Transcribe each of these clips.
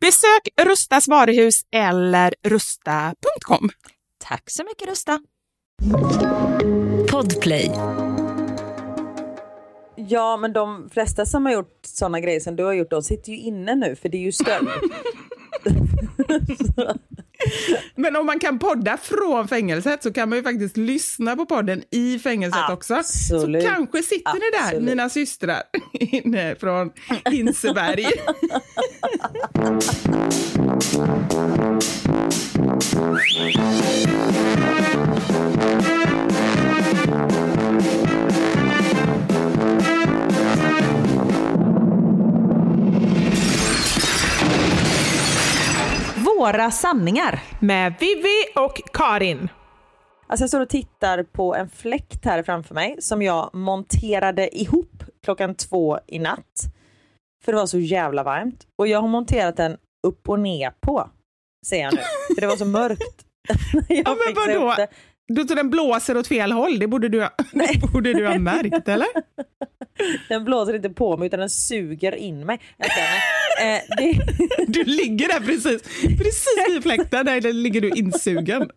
Besök Rustas varuhus eller rusta.com. Tack så mycket Rusta! Podplay. Ja, men de flesta som har gjort sådana grejer som du har gjort, de sitter ju inne nu för det är ju stöld. Men om man kan podda från fängelset så kan man ju faktiskt lyssna på podden i fängelset också. Absolut. Så kanske sitter ni där, Absolut. mina systrar, inne från Hinseberg. Våra sanningar. Med Vivi och Karin. Alltså jag står och tittar på en fläkt här framför mig som jag monterade ihop klockan två i natt. För det var så jävla varmt. Och jag har monterat den upp och ner på, ser jag nu. För det var så mörkt. jag Ja, men vadå? Du, så den blåser åt fel håll, det borde du, ha- det borde du ha märkt eller? Den blåser inte på mig utan den suger in mig. Jag känner, eh, det, Du ligger där precis, precis vid fläkten, där ligger du insugen.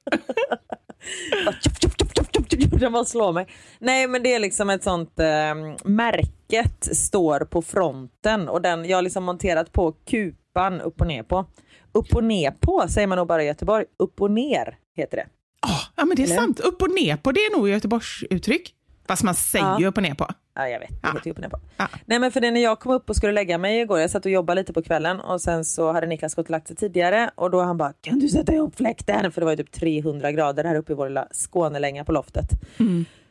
den bara slår mig. Nej men det är liksom ett sånt eh, märket står på fronten och den jag har liksom monterat på kupan upp och ner på. Upp och ner på säger man nog bara i Göteborg. Upp och ner heter det. Oh, ja men det är Eller? sant, upp och ner på det är nog Göteborgsuttryck. Fast man säger Ja. upp och ner på. Ja jag vet, Ja. på. Ja. Nej men för det när jag kom upp och skulle lägga mig igår, jag satt och jobbade lite på kvällen och sen så hade Niklas gått och lagt sig tidigare och då han bara kan du sätta ihop fläkten? För det var ju typ 300 grader här uppe i vår lilla Skånelänga på loftet.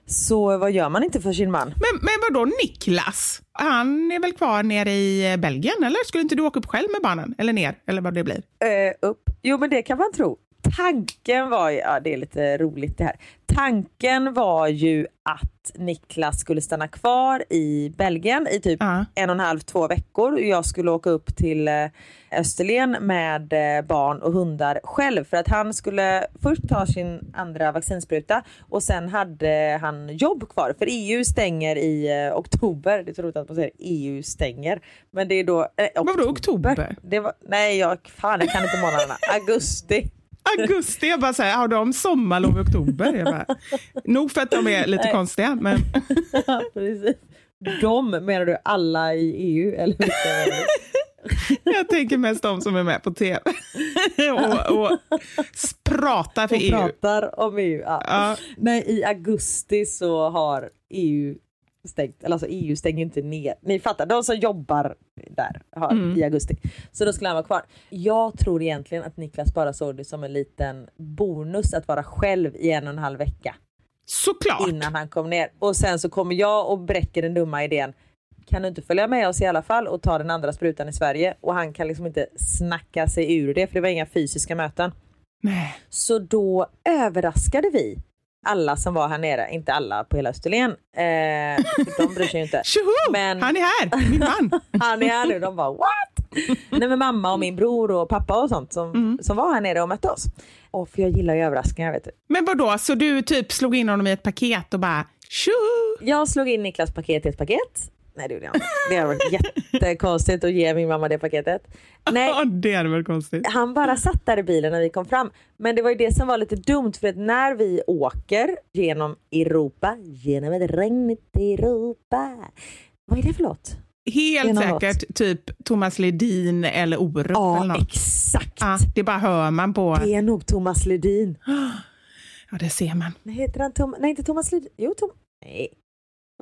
Så vad gör man inte för sin man? Men, men vadå Niklas? Han är väl kvar nere i eh, Belgien eller? Skulle inte du åka upp själv med barnen? Eller ner? Eller vad det blir? Eh, upp. Jo men det kan man tro. Tanken var ju, ja det är lite roligt det här. Tanken var ju att Niklas skulle stanna kvar i Belgien i typ Ja. en och en halv, två veckor. Jag skulle åka upp till eh, Österlen med eh, barn och hundar själv för att han skulle först ta sin andra vaccinspruta och sen hade han jobb kvar för EU stänger i eh, oktober. Det är så roligt att man säger EU stänger. Men det är då eh, Vadå, oktober? Det var, nej, jag, fan, jag kan inte månaderna. Augusti. Augusti, jag bara säger, har de sommarlov i oktober? Jag bara, nog för att de är lite Nej. konstiga, men Precis. De, menar du alla i EU? Eller? Jag tänker mest de som är med på tv och, och pratar för och EU. pratar om EU. Ja. Ja. Nej, i augusti så har EU stängt, eller alltså EU stänger inte ner. Ni fattar, de som jobbar där har, Mm. i augusti. Så då skulle han vara kvar. Jag tror egentligen att Niklas bara såg det som en liten bonus att vara själv i en och en halv vecka Såklart. innan han kom ner. Och sen så kommer jag och bräcker den dumma idén. Kan du inte följa med oss i alla fall och ta den andra sprutan i Sverige? Och han kan liksom inte snacka sig ur det för det var inga fysiska möten. Nej. Så då överraskade vi alla som var här nere, inte alla på hela Österlen, eh, de bryr sig ju inte. Tjoho! Men- Han är här, min man. Han är här nu, de bara what? Nej men mamma och min bror och pappa och sånt som, Mm. som var här nere och mötte oss. Och för jag gillar ju överraskningar vet du. Men vad då så du typ slog in honom i ett paket och bara tjoho! Jag slog in Niklas paket i ett paket. Nej det gjorde jag inte. Det har varit jättekonstigt att ge min mamma det paketet. Nej, det hade varit konstigt. han bara satt där i bilen när vi kom fram. Men det var ju det som var lite dumt för att när vi åker genom Europa, genom ett regnigt Europa. Vad är det för låt? Helt Genom säkert typ Thomas Ledin eller Orup eller Ja, något. exakt. Ja, det bara hör man på. Det är nog Thomas Ledin. Ja, det ser man. Nej, heter han Tom? Nej, inte Thomas Ledin. Jo, Tom... Nej.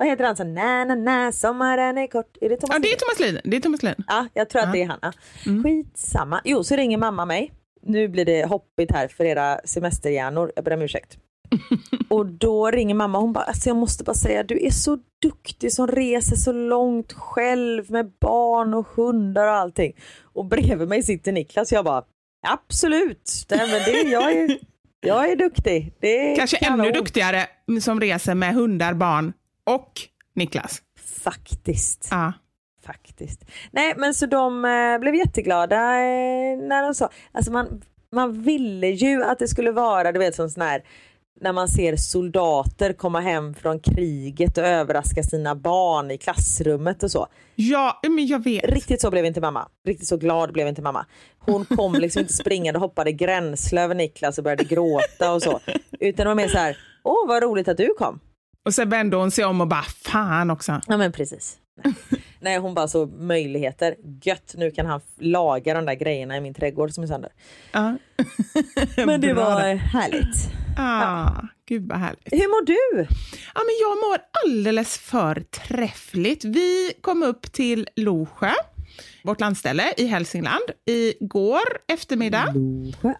Vad heter han? Så, na, na, na, sommaren är kort. Är det Thomas Ja, det är? Thomas Ledin. Det är Thomas Ledin. Ja, jag tror att Ja. det är han. Ja. Mm. Skitsamma. Jo, så ringer mamma mig. Nu blir det hoppigt här för era semesterhjärnor. Jag ber om ursäkt. och då ringer mamma hon bara, alltså jag måste bara säga, du är så duktig som reser så långt själv med barn och hundar och allting. Och bredvid mig sitter Niklas jag bara, absolut, Nej, men det, jag, är, jag är duktig. Det är Kanske kanon." ännu duktigare som reser med hundar, barn och Niklas. Faktiskt. Ja. Faktiskt. Nej men så de eh, blev jätteglada eh, när de sa, alltså man, man ville ju att det skulle vara du vet sån sån här när man ser soldater komma hem från kriget och överraska sina barn i klassrummet och så. ja, men jag vet. Riktigt så blev inte mamma. Riktigt så glad blev inte mamma. Hon kom liksom inte springande och hoppade gränsle över Niklas och började gråta och så. Utan det var mer så här, åh vad roligt att du kom. Och sen vände hon sig om och bara, fan också. Ja men precis. Nej, Nej hon bara så möjligheter. Gött, nu kan han laga de där grejerna i min trädgård som är sönder. Ja. Men det var härligt. Ah, Gud vad härligt. Hur mår du? Ja, men jag mår alldeles förträffligt. Vi kom upp till Losjö, vårt landställe i Hälsingland, igår eftermiddag.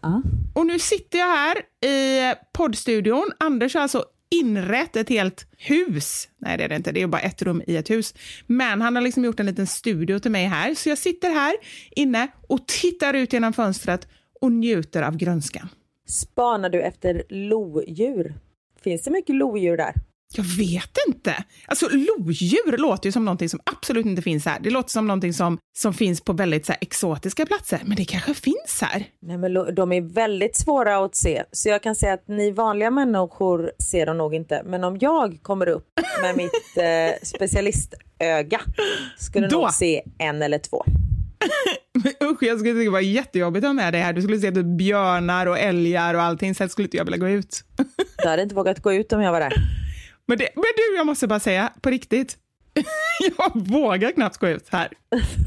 Ja. Och nu sitter jag här i poddstudion. Anders har alltså inrett ett helt hus. Nej, det är det inte. Det är bara ett rum i ett hus. Men han har liksom gjort en liten studio till mig här. Så jag sitter här inne och tittar ut genom fönstret och njuter av grönskan. Spanar du efter lodjur? Finns det mycket lodjur där? Jag vet inte. Alltså lodjur låter ju som någonting som absolut inte finns här. Det låter som någonting som, som finns på väldigt så här, exotiska platser. Men det kanske finns här. Nej, men de är väldigt svåra att se. Så jag kan säga att ni vanliga människor ser dem nog inte. Men om jag kommer upp med mitt eh, specialistöga skulle Då. nog se en eller två. Usch, jag skulle tycka det var jättejobbigt att ha med dig här. Du skulle se typ björnar och älgar och allting. Sen skulle inte jag vilja gå ut. Du hade inte vågat gå ut om jag var där. Men, det, men du, jag måste bara säga på riktigt. jag vågar knappt gå ut här.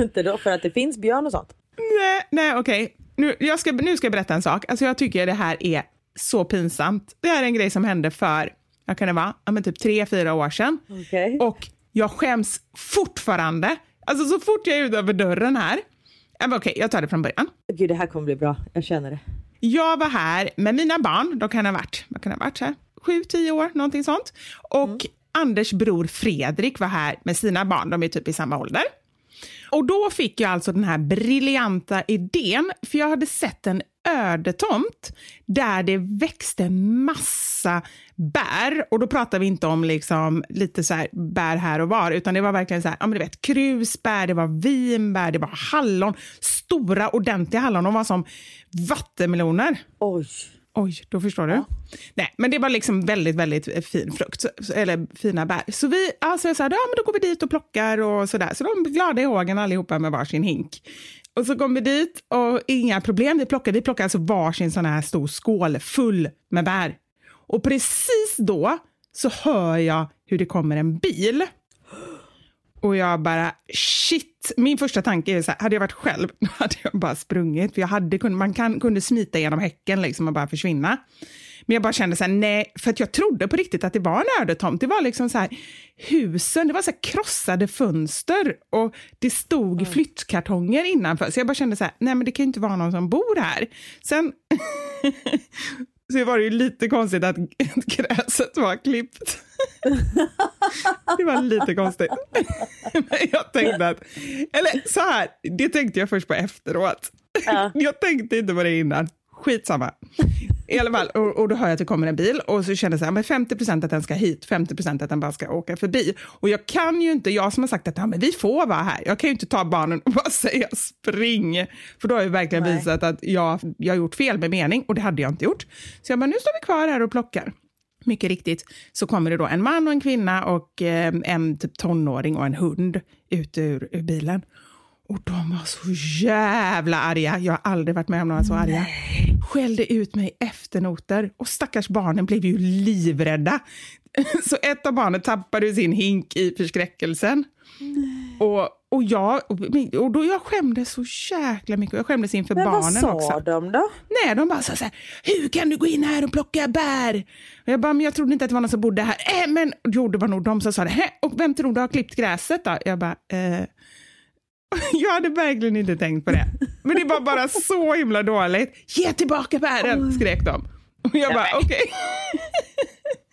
inte då, för att det finns björn och sånt. Nej, nej okej. Nu, jag ska, nu ska jag berätta en sak. Alltså jag tycker det här är så pinsamt. Det här är en grej som hände för, vad kan det vara, ja, men typ tre, fyra år sedan. Okej. Och jag skäms fortfarande. Alltså så fort jag är utanför dörren här. Okej, jag tar det från början. Gud, det här kommer bli bra. Jag känner det. Jag var här med mina barn, de kan ha varit, vad kan ha varit här, sju, tio år, någonting sånt. Och Anders bror Fredrik var här med sina barn, de är typ i samma ålder. Och då fick jag alltså den här briljanta idén, för jag hade sett en ödetomt där det växte massa bär. Och då pratar vi inte om liksom lite så här bär här och var, utan det var verkligen så här, ja men du vet, krusbär, det var vinbär, det var hallon, stora ordentliga hallon, de var som vattenmeloner. Oj. Oj, då förstår du. Nej, men det var liksom väldigt, väldigt fin frukt, så- så- eller fina bär. Så vi, alltså jag sa, ja men då går vi dit och plockar och sådär. Så de blev glada i hågen allihopa med varsin hink. Och så kom vi dit och inga problem, vi plockade, vi plockade alltså varsin sån här stor skål full med bär. Och precis då så hör jag hur det kommer en bil. Och jag bara, shit! Min första tanke är så här, hade jag varit själv, då hade jag bara sprungit. För jag hade, man kan, kunde smita genom häcken liksom och bara försvinna. Men jag bara kände så här, nej, för att jag trodde på riktigt att det var en ödetomt. Det var liksom så här, husen, det var så här krossade fönster och det stod mm. flyttkartonger innanför. Så jag bara kände så här, nej men det kan ju inte vara någon som bor här. Sen så var det ju lite konstigt att gräset var klippt. det var lite konstigt. Men jag tänkte att, eller så här, det tänkte jag först på efteråt. Ja. Jag tänkte inte på det innan. Skitsamma. I alla fall, och, och då hör jag att det kommer en bil och så känner jag så här, men 50 procent att den ska hit, 50 procent att den bara ska åka förbi. Och jag kan ju inte, jag som har sagt att ja, men vi får vara här, jag kan ju inte ta barnen och bara säga spring. För då har jag verkligen Nej. visat att jag, jag har gjort fel med mening och det hade jag inte gjort. Så jag bara, nu står vi kvar här och plockar. Mycket riktigt så kommer det då en man och en kvinna och eh, en typ tonåring och en hund ut ur, ur bilen. Och de var så jävla arga. Jag har aldrig varit med om några så arga. Nej. Skällde ut mig efternoter. Och stackars barnen blev ju livrädda. Så ett av barnen tappade sin hink i förskräckelsen. Och, och, jag, och då jag skämdes så jäkla mycket. Jag skämdes inför Men barnen också. vad sa de då? Nej, de bara sa så här, hur kan du gå in här och plocka bär? Och jag bara, men jag trodde inte att det var någon som bodde här. Äh, men jo, det var nog de som sa det. Och vem tror du har klippt gräset då? Jag bara, eh, Jag hade verkligen inte tänkt på det. Men det var bara så himla dåligt. Ge tillbaka bären, skrek de. Och jag bara, okej. Okay.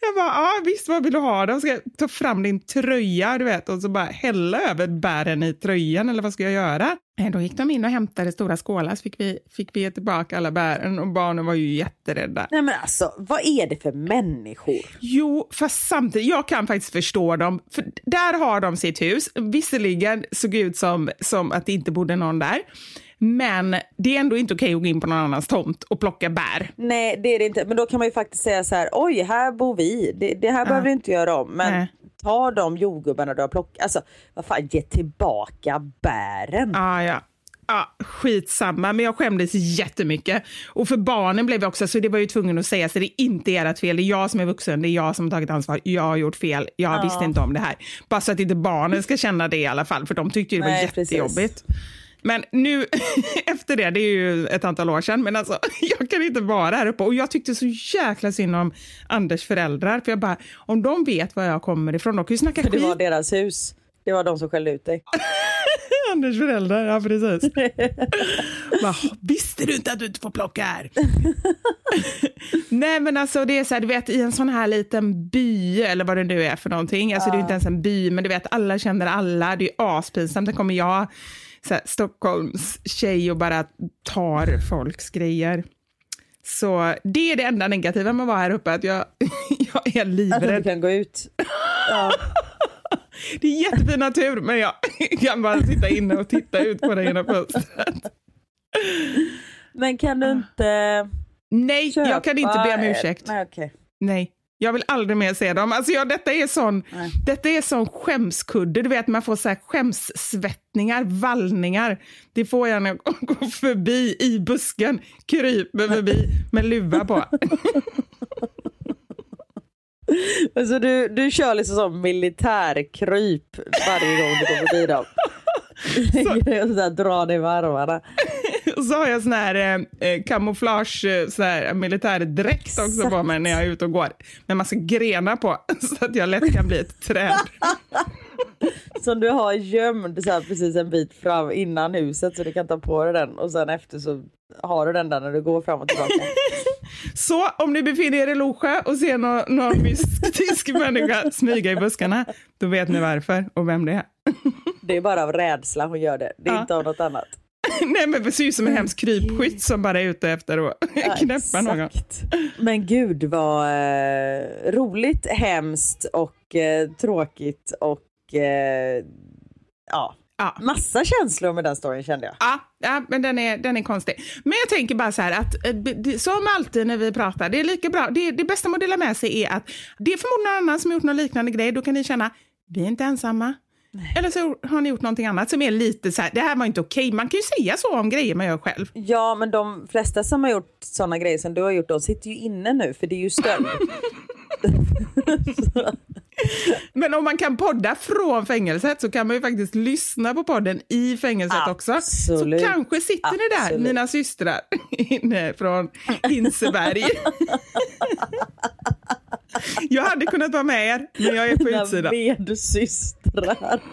Jag bara, ja visst vad vill du ha då? Ska jag ta fram din tröja du vet och så bara hälla över bären i tröjan eller vad ska jag göra? Eh, då gick de in och hämtade stora skålar så fick vi, fick vi ge tillbaka alla bären och barnen var ju jätterädda. Nej men alltså, vad är det för människor? Jo, fast samtidigt, jag kan faktiskt förstå dem. För där har de sitt hus. Visserligen såg ut som, som att det inte bodde någon där. Men det är ändå inte okej att gå in på någon annans tomt och plocka bär. Nej, det är det inte. Men då kan man ju faktiskt säga så här, oj, här bor vi. Det, det här ja. behöver du inte göra om. Men Nej. ta de jordgubbarna du har plockat. Alltså, vad fan, ge tillbaka bären. Ah, ja. Ja, skitsamma, men jag skämdes jättemycket. Och för barnen blev jag också, så det var ju tvungen att säga, så det är inte ert fel, det är jag som är vuxen, det är jag som har tagit ansvar, jag har gjort fel, jag ja. visste inte om det här. Bara så att inte barnen ska känna det i alla fall, för de tyckte ju det var Nej, jättejobbigt. Precis. Men nu, efter det, det är ju ett antal år sedan, men alltså jag kan inte vara här uppe. Och jag tyckte så jäkla synd om Anders föräldrar, för jag bara, om de vet var jag kommer ifrån, de kan ju snacka skit. Det var deras hus. Det var de som skällde ut dig. Anders föräldrar, ja precis. bara, Visste du inte att du inte får plocka här? Nej men alltså det är så här, du vet i en sån här liten by eller vad det nu är för någonting, alltså ja. det är inte ens en by men du vet alla känner alla, det är aspinsamt, där kommer jag så här, Stockholms tjej och bara tar folks grejer. Så det är det enda negativa med att vara här uppe, att jag, jag är livrädd. Att du kan gå ut. Ja. Det är jättefin natur, men jag kan bara sitta inne och titta ut på det ena fönstret. Men kan du inte Nej, köpa... jag kan inte be om ursäkt. Nej, okay. Nej. Jag vill aldrig mer se dem. Alltså, ja, detta, är sån, detta är sån skämskudde. Du vet, man får så här skämssvettningar, vallningar. Det får jag när jag går förbi i busken, kryper förbi med luva på. alltså, du, du kör liksom som militärkryp varje gång du går förbi dem. så, dra dig varvarna. Och så har jag sån här eh, eh kamouflage, eh, sån här militärdräkt också på mig när jag är ute och går. Med massa grenar på, så att jag lätt kan bli ett träd. Som du har gömd så här, precis en bit fram innan huset så du kan ta på dig den och sen efter så har du den där när du går fram och tillbaka. Så om ni befinner er i Losjö och ser någon, någon mystisk människa smyga i buskarna, då vet ni varför och vem det är. Det är bara av rädsla hon gör det, det är ja. inte av något annat. Nej men ut som en hemsk krypskytt som bara är ute efter att ja, knäppa någon. Men gud vad eh, roligt, hemskt och eh, tråkigt och eh, ja. Ja. Massa känslor med den storyn kände jag. Ja, ja men den är, den är konstig. Men jag tänker bara så här att eh, som alltid när vi pratar, det är lika bra, det, det bästa man delar med sig är att det är förmodligen någon annan som gjort någon liknande grej, då kan ni känna, vi är inte ensamma, Nej. Eller så har ni gjort någonting annat som är lite så här, det här var inte okej. Okay. Man kan ju säga så om grejer man gör själv. Ja, men de flesta som har gjort sådana grejer som du har gjort, de sitter ju inne nu för det är ju stöld. Men om man kan podda från fängelset så kan man ju faktiskt lyssna på podden i fängelset också. Så kanske sitter ni där, Absolut. mina systrar, inne från Hinseberg. Jag hade kunnat vara med er, men jag är på Mina utsidan. Medsystrar.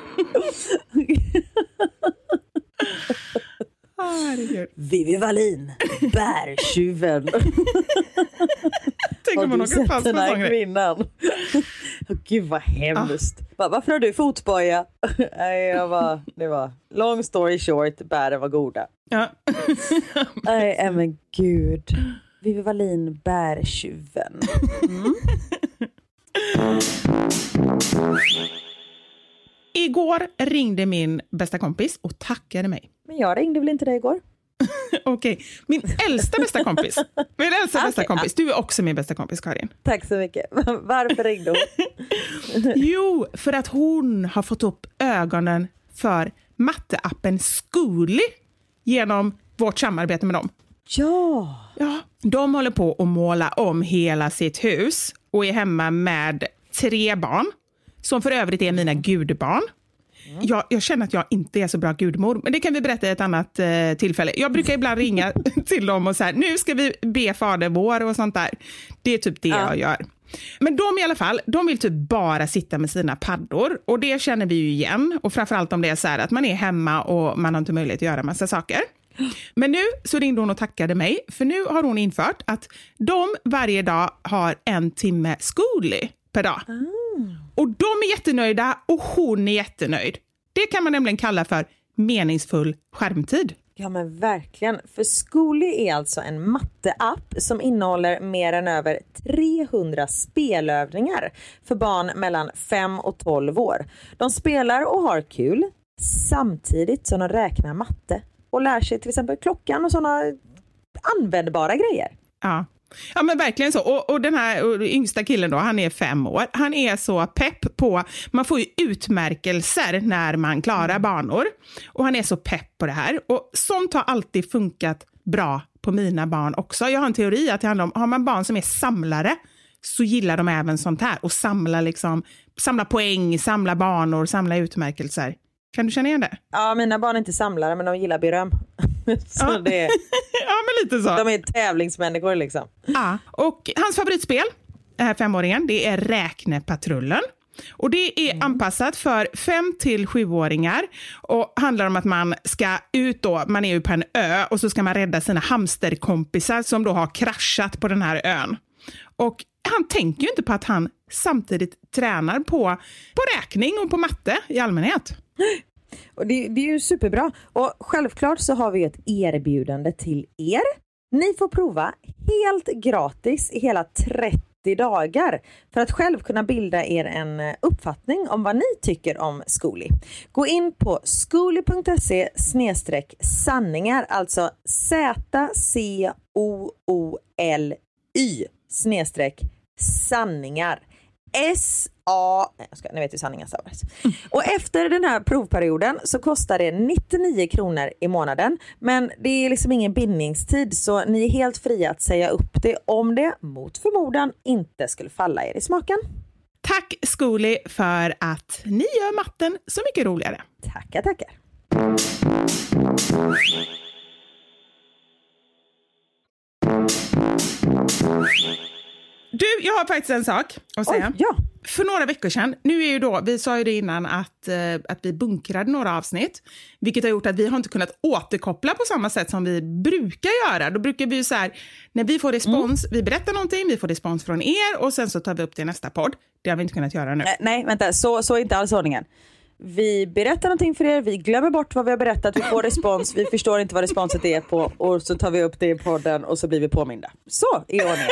Oh, Vivi Wallin, bärtjuven. Tänk om man åker fast på en sån oh, Gud vad hemskt. Ah. Varför har du fotboja? jag var, det var long story short, bären var goda. Ja. Nej men gud. Vivi Wallin, bärtjuven. Mm. Igår ringde min bästa kompis och tackade mig. Men jag ringde väl inte dig igår? Okej, okay. min äldsta bästa kompis. Min äldsta okay. bästa kompis. Du är också min bästa kompis, Karin. Tack så mycket. Varför ringde hon? jo, för att hon har fått upp ögonen för matteappen Zcooly genom vårt samarbete med dem. Ja! Ja, de håller på att måla om hela sitt hus och är hemma med tre barn, som för övrigt är mina gudbarn. Mm. Jag, jag, känner att jag inte är så bra gudmor, men det kan vi berätta i ett annat eh, tillfälle. Jag brukar ibland ringa till dem och säga nu ska vi be Fader vår och sånt där. Det är typ det ja. jag gör. Men de i alla fall, de vill typ bara sitta med sina paddor och det känner vi ju igen. Och framförallt om det är så här att man är hemma och man har inte möjlighet att göra massa saker. Men nu så ringde hon och tackade mig, för nu har hon infört att de varje dag har en timme Zcooly per dag. Mm. Och de är jättenöjda och hon är jättenöjd. Det kan man nämligen kalla för meningsfull skärmtid. Ja men verkligen, för Zcooly är alltså en matteapp som innehåller mer än över 300 spelövningar för barn mellan 5 och 12 år. De spelar och har kul samtidigt som de räknar matte och lär sig till exempel klockan och sådana användbara grejer. Ja. Ja men verkligen så. Och, och den här och yngsta killen då, han är fem år. Han är så pepp på, man får ju utmärkelser när man klarar banor. Och han är så pepp på det här. Och sånt har alltid funkat bra på mina barn också. Jag har en teori att det handlar om, har man barn som är samlare så gillar de även sånt här och samla, liksom, samla poäng, samla banor, samla utmärkelser. Kan du känna igen det? Ja, mina barn är inte samlare men de gillar beröm. så ja. det, ja, men lite så. De är tävlingsmänniskor liksom. Ja, och hans favoritspel, den här femåringen, det är Räknepatrullen. Och Det är mm. anpassat för 5 till 7-åringar och handlar om att man ska ut då, man är ju på en ö och så ska man rädda sina hamsterkompisar som då har kraschat på den här ön. Och han tänker ju inte på att han samtidigt tränar på, på räkning och på matte i allmänhet. Och det, det är ju superbra. Och självklart så har vi ett erbjudande till er. Ni får prova helt gratis i hela 30 dagar för att själv kunna bilda er en eh, uppfattning om vad ni tycker om Zcooly. Gå in på zcooly.se sanningar, alltså Z-C-O-O-L-Y snedstreck sanningar. S-A... Jag ska, ni vet hur sanningen stavas. Och efter den här provperioden så kostar det 99 kronor i månaden. Men det är liksom ingen bindningstid så ni är helt fria att säga upp det om det mot förmodan inte skulle falla er i smaken. Tack Skoli för att ni gör matten så mycket roligare. Tackar, tackar. Du, jag har faktiskt en sak att säga. Oj, ja. För några veckor sedan, nu är ju då, vi sa ju det innan att, eh, att vi bunkrade några avsnitt, vilket har gjort att vi har inte kunnat återkoppla på samma sätt som vi brukar göra. Då brukar vi ju så här, när vi får respons, mm. vi berättar någonting, vi får respons från er och sen så tar vi upp det i nästa podd. Det har vi inte kunnat göra nu. Nej, nej vänta, så, så är inte alls ordningen vi berättar någonting för er, vi glömmer bort vad vi har berättat, vi får respons, vi förstår inte vad responset är på och så tar vi upp det i podden och så blir vi påminda. Så i ordningen.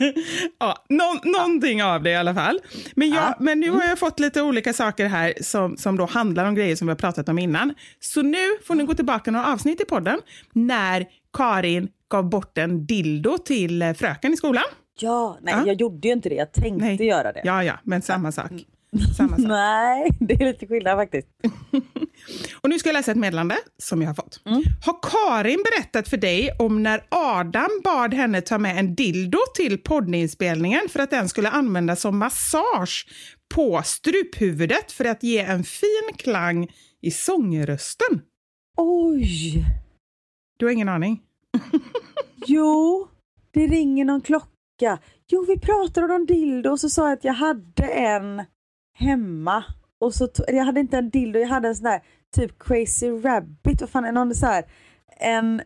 ja, no någonting ja. av det i alla fall. Men, jag, ja. men nu har jag fått lite olika saker här som, som då handlar om grejer som vi har pratat om innan. Så nu får ni gå tillbaka några avsnitt i podden när Karin gav bort en dildo till eh, fröken i skolan. Ja, nej ja. jag gjorde ju inte det, jag tänkte nej. göra det. Ja, ja, men samma sak. Samma sak. Nej, det är lite skillnad faktiskt. och nu ska jag läsa ett meddelande som jag har fått. Mm. Har Karin berättat för dig om när Adam bad henne ta med en dildo till poddinspelningen för att den skulle användas som massage på struphuvudet för att ge en fin klang i sångrösten. Oj! Du har ingen aning? Jo, det ringer någon klocka. Jo, vi pratade om dildo och så sa jag att jag hade en hemma. Och så jag hade inte en dildo, jag hade en sån där typ crazy rabbit. Vad fan någon så här, en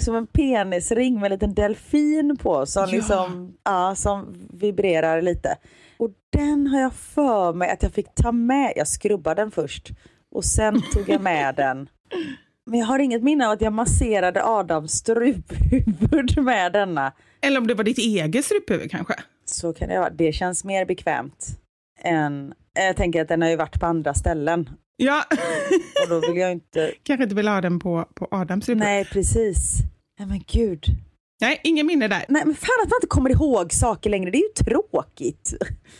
som en penisring med en liten delfin på som, Ja. liksom, ja, som vibrerar lite. Och den har jag för mig att jag fick ta med. Jag skrubbade den först och sen tog jag med den. Men jag har inget minne av att jag masserade Adams struphuvud med denna. Eller om det var ditt eget struphuvud kanske? Så kan det vara. Det känns mer bekvämt än... Jag tänker att den har ju varit på andra ställen Ja, och då vill jag inte... kanske inte vill ha den på, på Adams struphuvud. Nej, precis. Nej men gud. Nej, ingen minne där. Nej men fan att man inte kommer ihåg saker längre, det är ju tråkigt.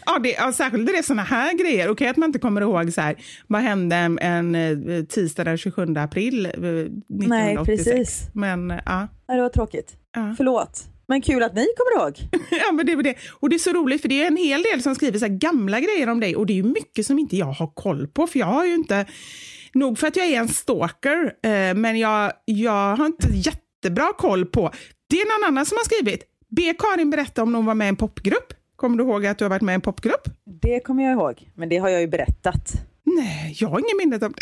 Ja, det, ja, särskilt när det är såna här grejer. Okej att man inte kommer ihåg så här, vad hände en, en eh, tisdag den 27 april eh, 1986. Nej, precis. Men eh, ja. Nej, det var tråkigt. Ja. Förlåt. Men kul att ni kommer ihåg. ja, men det var det. Och det är så roligt för det är en hel del som skriver så gamla grejer om dig och det är ju mycket som inte jag har koll på för jag har ju inte, nog för att jag är en stalker, eh, men jag, jag har inte jättebra koll på. Det är någon annan som har skrivit, be Karin berätta om hon var med i en popgrupp. Kommer du ihåg att du har varit med i en popgrupp? Det kommer jag ihåg, men det har jag ju berättat. Nej, jag har ingen minne om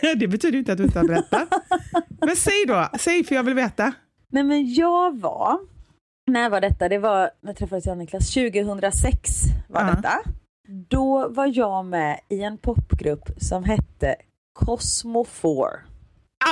det. det betyder ju inte att du inte har berättat. Men säg då, säg för jag vill veta. Nej men jag var, när var detta? Det var, när träffades jag och Niklas? 2006 var Ja. detta. Då var jag med i en popgrupp som hette Cosmo 4.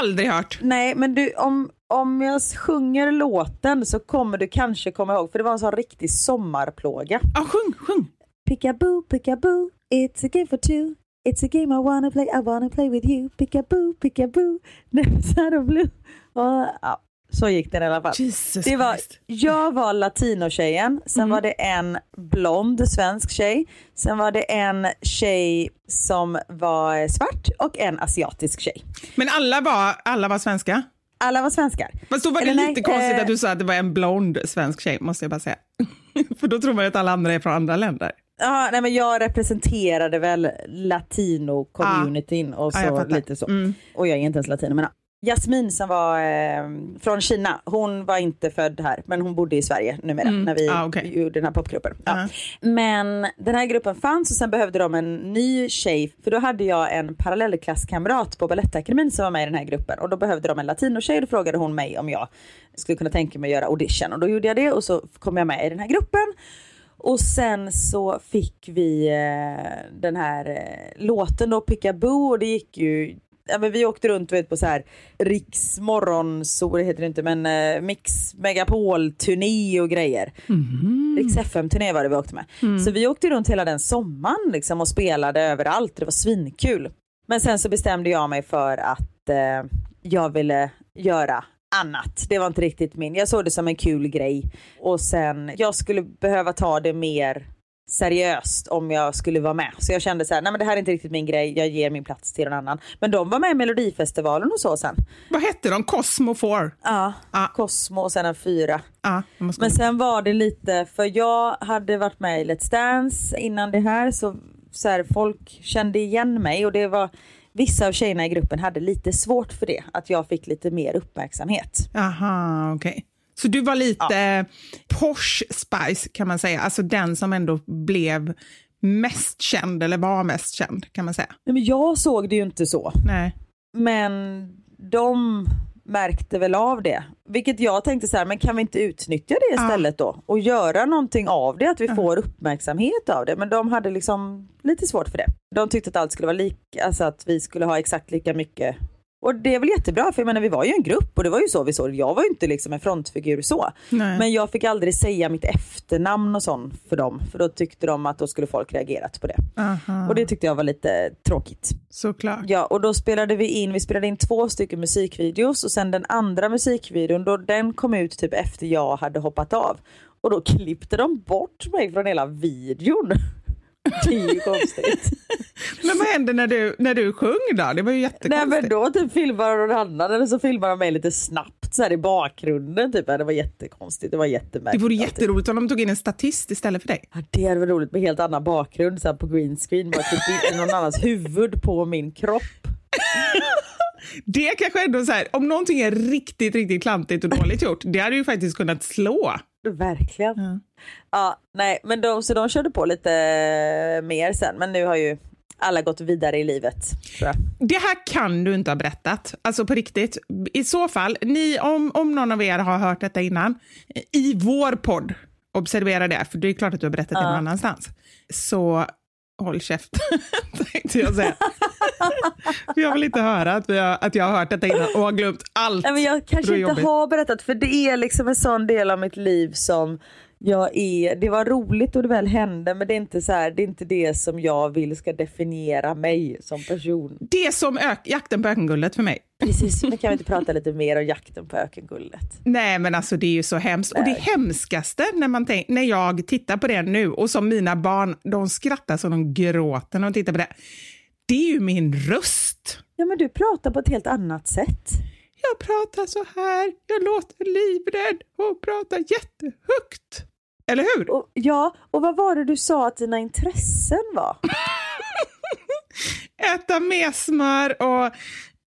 Aldrig hört. Nej men du, om, om jag sjunger låten så kommer du kanske komma ihåg, för det var en sån riktig sommarplåga. Ja, sjung, sjung. Pickaboo, pickaboo, it's a game for two. It's a game I wanna play, I wanna play with you. Pickaboo, pickaboo, never side of blue. Och, ja, så gick den i alla fall. Jesus Det var, Christ. jag var latinotjejen, sen var det en blond svensk tjej, sen var det en tjej som var svart och en asiatisk tjej. Men alla var, alla var svenska? Alla var svenskar. Fast då var det Eller lite nej, konstigt eh, att du sa att det var en blond svensk tjej, måste jag bara säga. För då tror man ju att alla andra är från andra länder. Ja, nej, men jag representerade väl latino-communityn och Ja, jag så fattar. lite så. Mm. Och jag är inte ens latino men. Jasmin som var eh, från Kina, hon var inte född här men hon bodde i Sverige numera när vi Ah, okej. gjorde den här popgruppen. Ja. Ja. Men den här gruppen fanns och sen behövde de en ny tjej för då hade jag en parallellklasskamrat på Balettakademin som var med i den här gruppen och då behövde de en latinotjej och då frågade hon mig om jag skulle kunna tänka mig att göra audition och då gjorde jag det och så kom jag med i den här gruppen. Och sen så fick vi eh, den här eh, låten då, Pickaboo och det gick ju Ja, men vi åkte runt vet, på så här Riks morgonsol, det heter det inte, men eh, Mix Megapol-turné och grejer. Riks FM-turné var det vi åkte med. Så vi åkte runt hela den sommaren liksom, och spelade överallt, det var svinkul. Men sen så bestämde jag mig för att eh, jag ville göra annat. Det var inte riktigt min. Jag såg det som en kul grej. Och sen, jag skulle behöva ta det mer seriöst om jag skulle vara med. Så jag kände så här, nej men det här är inte riktigt min grej, jag ger min plats till någon annan. Men de var med i Melodifestivalen och så sen. Vad hette de? Cosmo 4? Ja, Ja. Cosmo och sen en fyra. Jag måste Men sen var det lite, för jag hade varit med i Let's Dance innan det här så, så här, folk kände igen mig och det var vissa av tjejerna i gruppen hade lite svårt för det, att jag fick lite mer uppmärksamhet. Aha, okej. Så du var lite Porsche Spice kan man säga, alltså den som ändå blev mest känd eller var mest känd kan man säga. Nej, men jag såg det ju inte så, Nej. men de märkte väl av det. Vilket jag tänkte så här, men kan vi inte utnyttja det istället då? Och göra någonting av det, att vi får uppmärksamhet av det. Men de hade liksom lite svårt för det. De tyckte att allt skulle vara lika, alltså att vi skulle ha exakt lika mycket. Och det är väl jättebra, för jag menar vi var ju en grupp och det var ju så vi såg Jag var ju inte liksom en frontfigur så. Nej. Men jag fick aldrig säga mitt efternamn och sånt för dem. För då tyckte de att då skulle folk reagerat på det. Aha, Och det tyckte jag var lite tråkigt. såklart. Ja, och då spelade vi in, vi spelade in två stycken musikvideos och sen den andra musikvideon, då den kom ut typ efter jag hade hoppat av. Och då klippte de bort mig från hela videon. Det är ju konstigt. Men vad hände när du, när du sjöng då? Det var ju Nej jättekonstigt. men då typ filmar de någon annan eller så filmar de mig lite snabbt så här i bakgrunden. Typ. Det var jättekonstigt. Det var jättemärkligt. Det vore jätteroligt om de tog in en statist istället för dig. Ja, det hade varit roligt med helt annan bakgrund så här på green screen. Bara typ någon annans huvud på min kropp. Det kanske ändå så här, om någonting är riktigt, riktigt klantigt och dåligt gjort, det hade ju faktiskt kunnat slå. Verkligen. Ja. ja, nej, men de, så de körde på lite mer sen, men nu har ju alla gått vidare i livet. Det här kan du inte ha berättat, alltså på riktigt. I så fall, ni, om, om någon av er har hört detta innan, i vår podd, observera det, för det är klart att du har berättat ja. det någon annanstans, så håll käften, tänkte jag säga. jag vill inte höra att, vi har, att jag har hört detta innan och har glömt allt. Nej, men jag kanske inte har berättat, för det är liksom en sån del av mitt liv som jag är, det var roligt och det väl hände men det är inte så här, det är inte det som jag vill ska definiera mig som person. Det som ök, jakten på ökenguldet för mig. Precis, men kan vi inte prata lite mer om jakten på ökenguldet? Nej men alltså det är ju så hemskt. Och det hemskaste när, man tänk, när jag tittar på det nu och som mina barn, de skrattar så de gråter när de tittar på det. Det är ju min röst. Ja men du pratar på ett helt annat sätt. Jag pratar så här, jag låter livrädd och pratar jättehögt. Eller hur? Och, ja, och vad var det du sa att dina intressen var? Äta mesmör och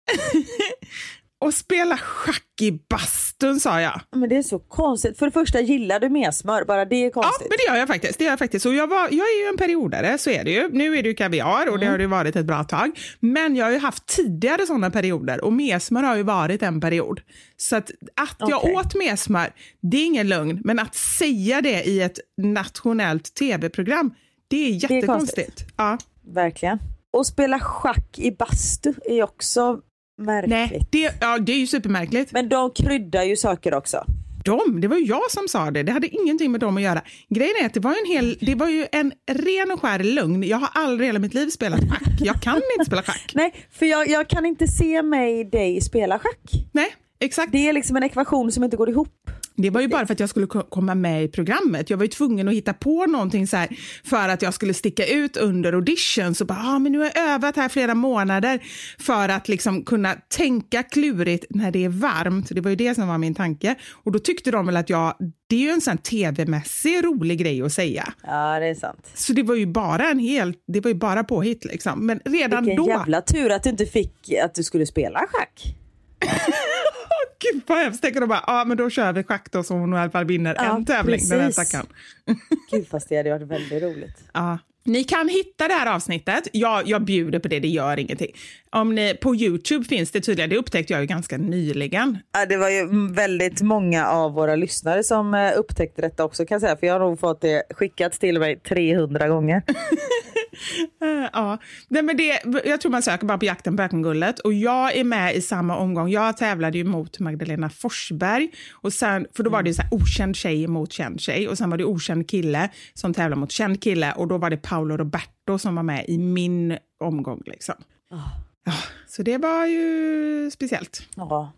och spela schack i bastun sa jag. Men det är så konstigt. För det första gillar du mesmör, bara det är konstigt. Ja, men det gör jag faktiskt. Det gör jag faktiskt. Och jag, var, jag är ju en periodare, så är det ju. Nu är det ju kaviar och mm. det har det varit ett bra tag. Men jag har ju haft tidigare sådana perioder och mesmör har ju varit en period. Så att, att jag okay. åt mesmör, det är ingen lögn. Men att säga det i ett nationellt tv-program, det är jättekonstigt. Det är ja. Verkligen. Och spela schack i bastu är också Märkligt. Nej, det, ja, det är ju supermärkligt. Men de kryddar ju saker också. De? Det var ju jag som sa det. Det hade ingenting med dem att göra. Grejen är att det var, en hel, det var ju en ren och skär lögn. Jag har aldrig i hela mitt liv spelat schack. Jag kan inte spela schack. Nej, för jag, jag kan inte se mig dig spela schack. Nej, exakt. Det är liksom en ekvation som inte går ihop. Det var ju bara för att jag skulle komma med i programmet. Jag var ju tvungen att hitta på någonting så här för att jag skulle sticka ut under audition. Så bara, ah, men nu har jag övat här flera månader för att liksom kunna tänka klurigt när det är varmt. Det var ju det som var min tanke. Och då tyckte de väl att jag, det är ju en sån tv-mässig rolig grej att säga. Ja, det är sant. Så det var ju bara en hel, det var ju bara påhitt liksom. Men redan Vilken då. Vilken jävla tur att du inte fick att du skulle spela schack. Gud vad hemskt. Tänker de bara, ja men då kör vi schack då så hon i alla fall vinner ja, en tävling precis. den här stackaren. Gud fast det hade varit väldigt roligt. Ja. Ni kan hitta det här avsnittet. Jag, jag bjuder på det, det gör ingenting. Om ni, på Youtube finns det tydligen, det upptäckte jag ju ganska nyligen. Ja, det var ju väldigt många av våra lyssnare som eh, upptäckte detta också kan jag säga, för jag har nog fått det skickat till mig 300 gånger. ja, Nej, men det, jag tror man söker bara på jakten på ökengullet och jag är med i samma omgång. Jag tävlade ju mot Magdalena Forsberg, och sen, för då var det så här, okänd tjej mot känd tjej och sen var det okänd kille som tävlade mot känd kille och då var det Paolo Roberto som var med i min omgång. Liksom. Oh. Ja, så det var ju speciellt. Ja,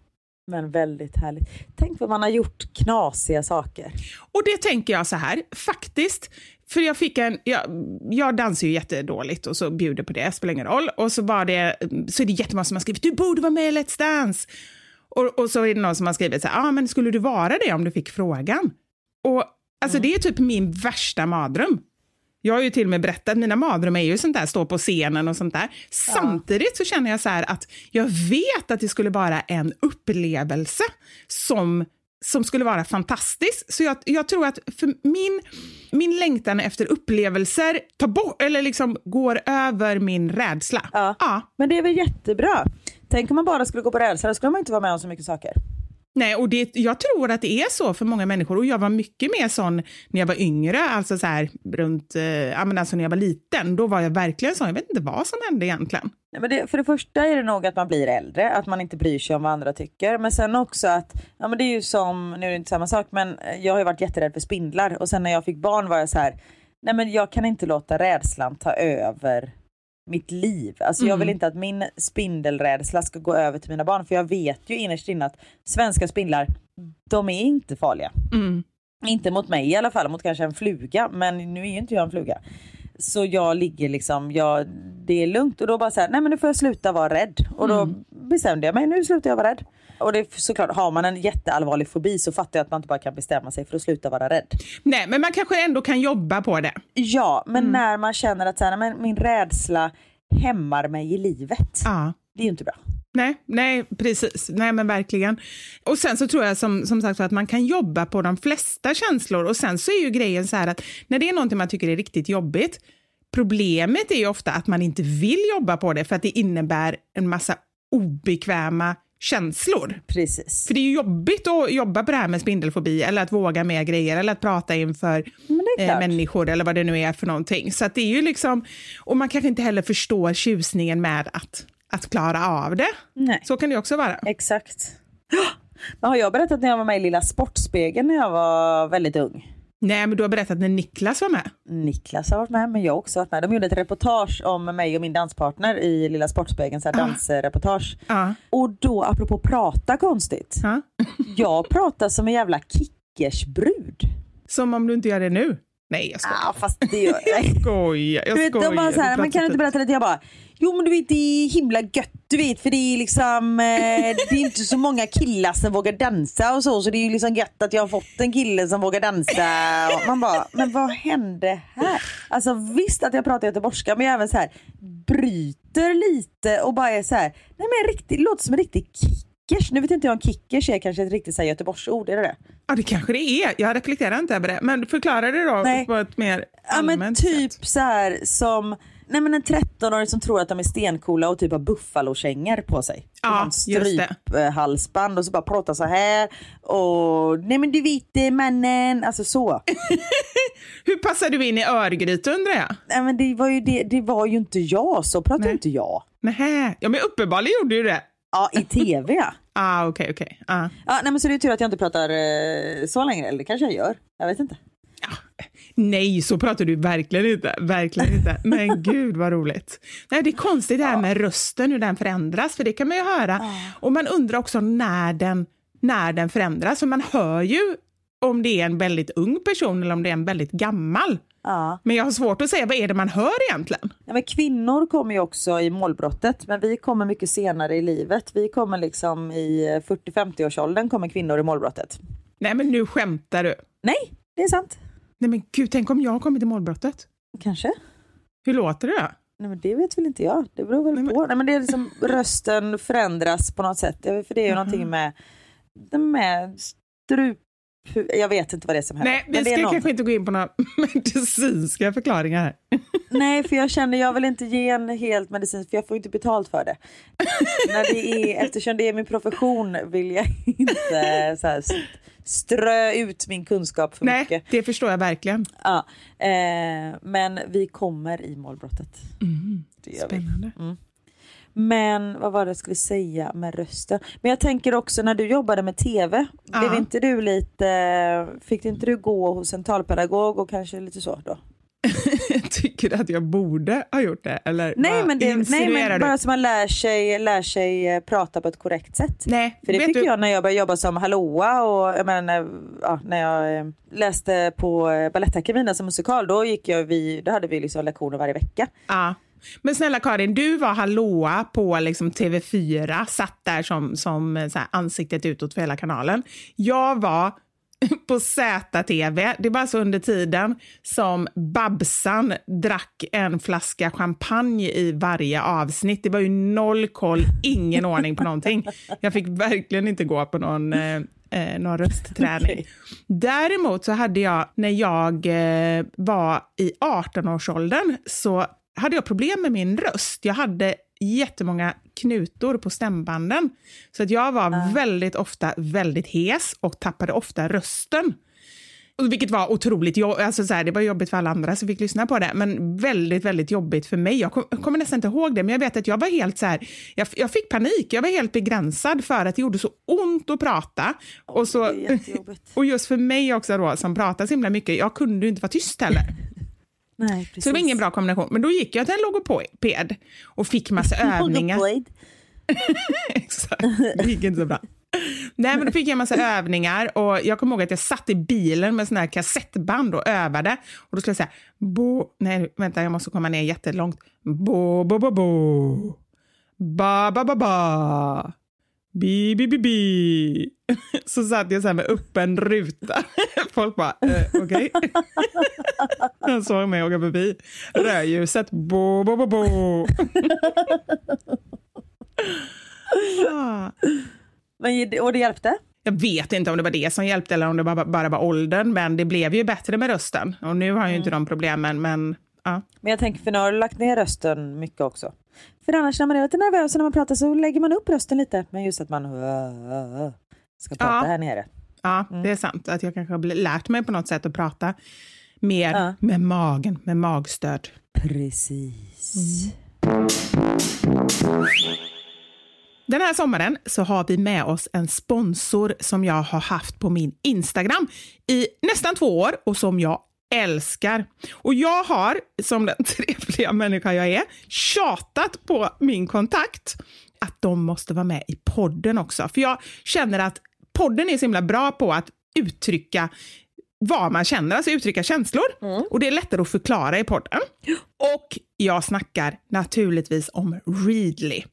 men väldigt härligt. Tänk vad man har gjort knasiga saker. Och det tänker jag så här, faktiskt. För jag fick en, jag, jag dansar ju jättedåligt och så bjuder på det, spelar ingen roll. Och så, var det, så är det jättemånga som har skrivit, du borde vara med i Let's Dance. Och, och så är det någon som har skrivit så här, ah, men skulle du vara det om du fick frågan? Och alltså mm. det är typ min värsta mardröm. Jag har ju till och med berättat, att mina mardrömmar är ju sånt där, stå på scenen och sånt där. Samtidigt så känner jag så här att jag vet att det skulle vara en upplevelse som som skulle vara fantastisk. Så jag, jag tror att för min, min längtan efter upplevelser tar bort, eller liksom går över min rädsla. Ja. ja. Men det är väl jättebra. Tänk om man bara skulle gå på rädsla, då skulle man inte vara med om så mycket saker. Nej, och det, jag tror att det är så för många människor. Och jag var mycket mer sån när jag var yngre, alltså så här runt, eh, alltså när jag var liten. Då var jag verkligen sån, jag vet inte vad som hände egentligen. Nej, men det, för det första är det nog att man blir äldre, att man inte bryr sig om vad andra tycker. Men sen också att, ja men det är ju som, nu är det inte samma sak, men eh, jag har ju varit jätterädd för spindlar. Och sen när jag fick barn var jag så här, nej men jag kan inte låta rädslan ta över mitt liv. Alltså mm. jag vill mm. inte att min spindelrädsla ska gå över till mina barn för jag vet ju innerst inne att svenska spindlar, de är inte farliga. Mm. Inte mot mig i alla fall, mot kanske en fluga, men nu är ju inte jag en fluga. Så jag ligger liksom, jag, det är lugnt och då bara så här, nej men nu får jag sluta vara rädd. Och då mm. bestämde jag mig, nu slutar jag vara rädd. Och det är såklart, har man en jätteallvarlig fobi så fattar jag att man inte bara kan bestämma sig för att sluta vara rädd. Nej, men man kanske ändå kan jobba på det. Ja, men när man känner att så här, men min rädsla hämmar mig i livet. Ja. Det är ju inte bra. Nej, nej, precis. Nej, men verkligen. Och sen så tror jag som, som sagt att man kan jobba på de flesta känslor och sen så är ju grejen så här att när det är någonting man tycker är riktigt jobbigt, problemet är ju ofta att man inte vill jobba på det för att det innebär en massa obekväma känslor. Precis. För det är ju jobbigt att jobba på det här med spindelfobi eller att våga med grejer eller att prata inför eh, människor eller vad det nu är för någonting. Så det är ju liksom, och man kanske inte heller förstår tjusningen med att, att klara av det. Nej. Så kan det också vara. Exakt. Men har jag berättat när jag var med i Lilla Sportspegeln när jag var väldigt ung? Nej, men du har berättat när Niklas var med. Niklas har varit med, men jag har också varit med. De gjorde ett reportage om mig och min danspartner i Lilla Sportspegeln, så här dansreportage. Ja. Och då, apropå prata konstigt, Ja. jag pratar som en jävla kickersbrud. Som om du inte gör det nu. Nej, jag skojar. Ah, fast det gör jag. Jag skojar. Jag Du vet, skojar. de bara så här, Du man kan pratar inte berätta lite? Jag bara, jo men du vet det är himla gött du vet för det är liksom, eh, det är inte så många killar som vågar dansa och så så det är ju liksom gött att jag har fått en kille som vågar dansa. Och man bara, men vad hände här? Alltså visst att jag pratar göteborgska men jag även så här bryter lite och bara är så här, nej men riktigt, låter som en riktig kickers. Nu vet inte jag om kickers är kanske ett riktigt så här göteborgsord, är det det? Ja, det kanske det är. Jag reflekterar inte över det. Men förklara det då Nej. på ett mer Ja men allmänt typ sätt. så här som Nej men en 13-åring som tror att de är stencoola och typ har buffalokängor på sig. Ja. Stryphalsband och så bara pratar så här. Och nej men du vet mannen, alltså så. Hur passar du in i Örgryte undrar jag? nej men det var ju, det, det var ju inte jag, så pratar Nej. inte jag. Nähä. Ja, men uppenbarligen gjorde du det. Ja i tv ja. Ah, okej, okej. Ah. ja nej men så det är tur att jag inte pratar eh, så längre, eller det kanske jag gör. Jag vet inte. Nej, så pratar du verkligen inte. Verkligen inte. Men gud vad roligt. Nej, det är konstigt det här med rösten, hur den förändras, för det kan man ju höra. Och man undrar också när den, när den förändras, för man hör ju om det är en väldigt ung person eller om det är en väldigt gammal. Ja. Men jag har svårt att säga, vad är det man hör egentligen? Ja, men kvinnor kommer ju också i målbrottet, men vi kommer mycket senare i livet. Vi kommer liksom i 40-50-årsåldern kommer kvinnor i målbrottet. Nej, men nu skämtar du. Nej, det är sant. Nej, men gud, tänk om jag har kommit till målbrottet. Kanske. Hur låter det? Nej, men det vet väl inte jag. Det beror väl Nej, men- på. Nej, men det är liksom rösten förändras på något sätt. För det är ju Jaha. någonting med, med strup... Jag vet inte vad det är som händer. Nej, vi ska kanske inte gå in på några medicinska förklaringar här. Nej, för jag känner jag vill inte ge en helt medicin för jag får inte betalt för det. När det är, eftersom det är min profession vill jag inte så här, strö ut min kunskap för Nej, mycket. det förstår jag verkligen. Ja, eh, men vi kommer i målbrottet. Vi. Spännande. Men vad var det jag skulle säga med rösten? Men jag tänker också när du jobbade med tv, blev inte du lite, fick inte du gå hos en talpedagog och kanske lite så då? Tycker att jag borde ha gjort det? Eller Nej men, det, nej men du? bara så man lär sig, lär sig eh, prata på ett korrekt sätt. Nej, För det fick du, jag när jag började jobba som hallåa och jag menar, när, ja, när jag eh, läste på eh, Balettakademin som musikal då gick jag vi, då hade vi liksom lektioner varje vecka. Ja. Men snälla Karin, du var hallåa på liksom TV4, satt där som, som ansiktet utåt för hela kanalen. Jag var på ZTV, det var så under tiden som Babsan drack en flaska champagne i varje avsnitt. Det var ju noll koll, ingen ordning på någonting. Jag fick verkligen inte gå på någon eh, eh, någon röstträning. Däremot så hade jag, när jag eh, var i 18-årsåldern, så hade jag problem med min röst. Jag hade jättemånga knutor på stämbanden. Så att jag var väldigt ofta väldigt hes och tappade ofta rösten. Vilket var otroligt jobbigt. Alltså så här, det var jobbigt för alla andra som fick lyssna på det, men väldigt, väldigt jobbigt för mig. Jag, kom, jag kommer nästan inte ihåg det, men jag vet att jag var helt så här, jag, jag fick panik. Jag var helt begränsad för att det gjorde så ont att prata. och, så, och just för mig också då, som pratar så himla mycket, jag kunde inte vara tyst heller. Nej. Så det var ingen bra kombination. Men då gick jag till en logoped och fick massa övningar. Exakt, det gick inte så bra. Nej, men då fick jag en massa övningar och jag kommer ihåg att jag satt i bilen med sån här kassettband och övade. Och då skulle jag säga bo... Nej, vänta, jag måste komma ner jättelångt. Bo, bo, bo, bo. Ba, ba, ba, ba. Bi, bi, bi, bi. Så satt jag så här med öppen ruta. Folk bara, eh, okej. Han såg mig åka förbi. Rödljuset, bo, bo, bo, bo. Men, och det hjälpte? Jag vet inte om det var det som hjälpte eller om det bara, bara var åldern, men det blev ju bättre med rösten. Och nu har jag ju inte de problemen, men ja. Men jag tänker, för nu har du lagt ner rösten mycket också. För annars när man är lite nervös och när man pratar så lägger man upp rösten lite. Men just att man ska prata Ja. här nere. Ja, det är sant. Att jag kanske har lärt mig på något sätt att prata mer Ja. med magen, med magstöd. Precis. Den här sommaren så har vi med oss en sponsor som jag har haft på min Instagram i nästan två år och som jag älskar. Och jag har, som den trevliga människa jag är, tjatat på min kontakt att de måste vara med i podden också. För jag känner att podden är så himla bra på att uttrycka vad man känner, alltså uttrycka känslor. Och det är lättare att förklara i podden. Och jag snackar naturligtvis om Readly.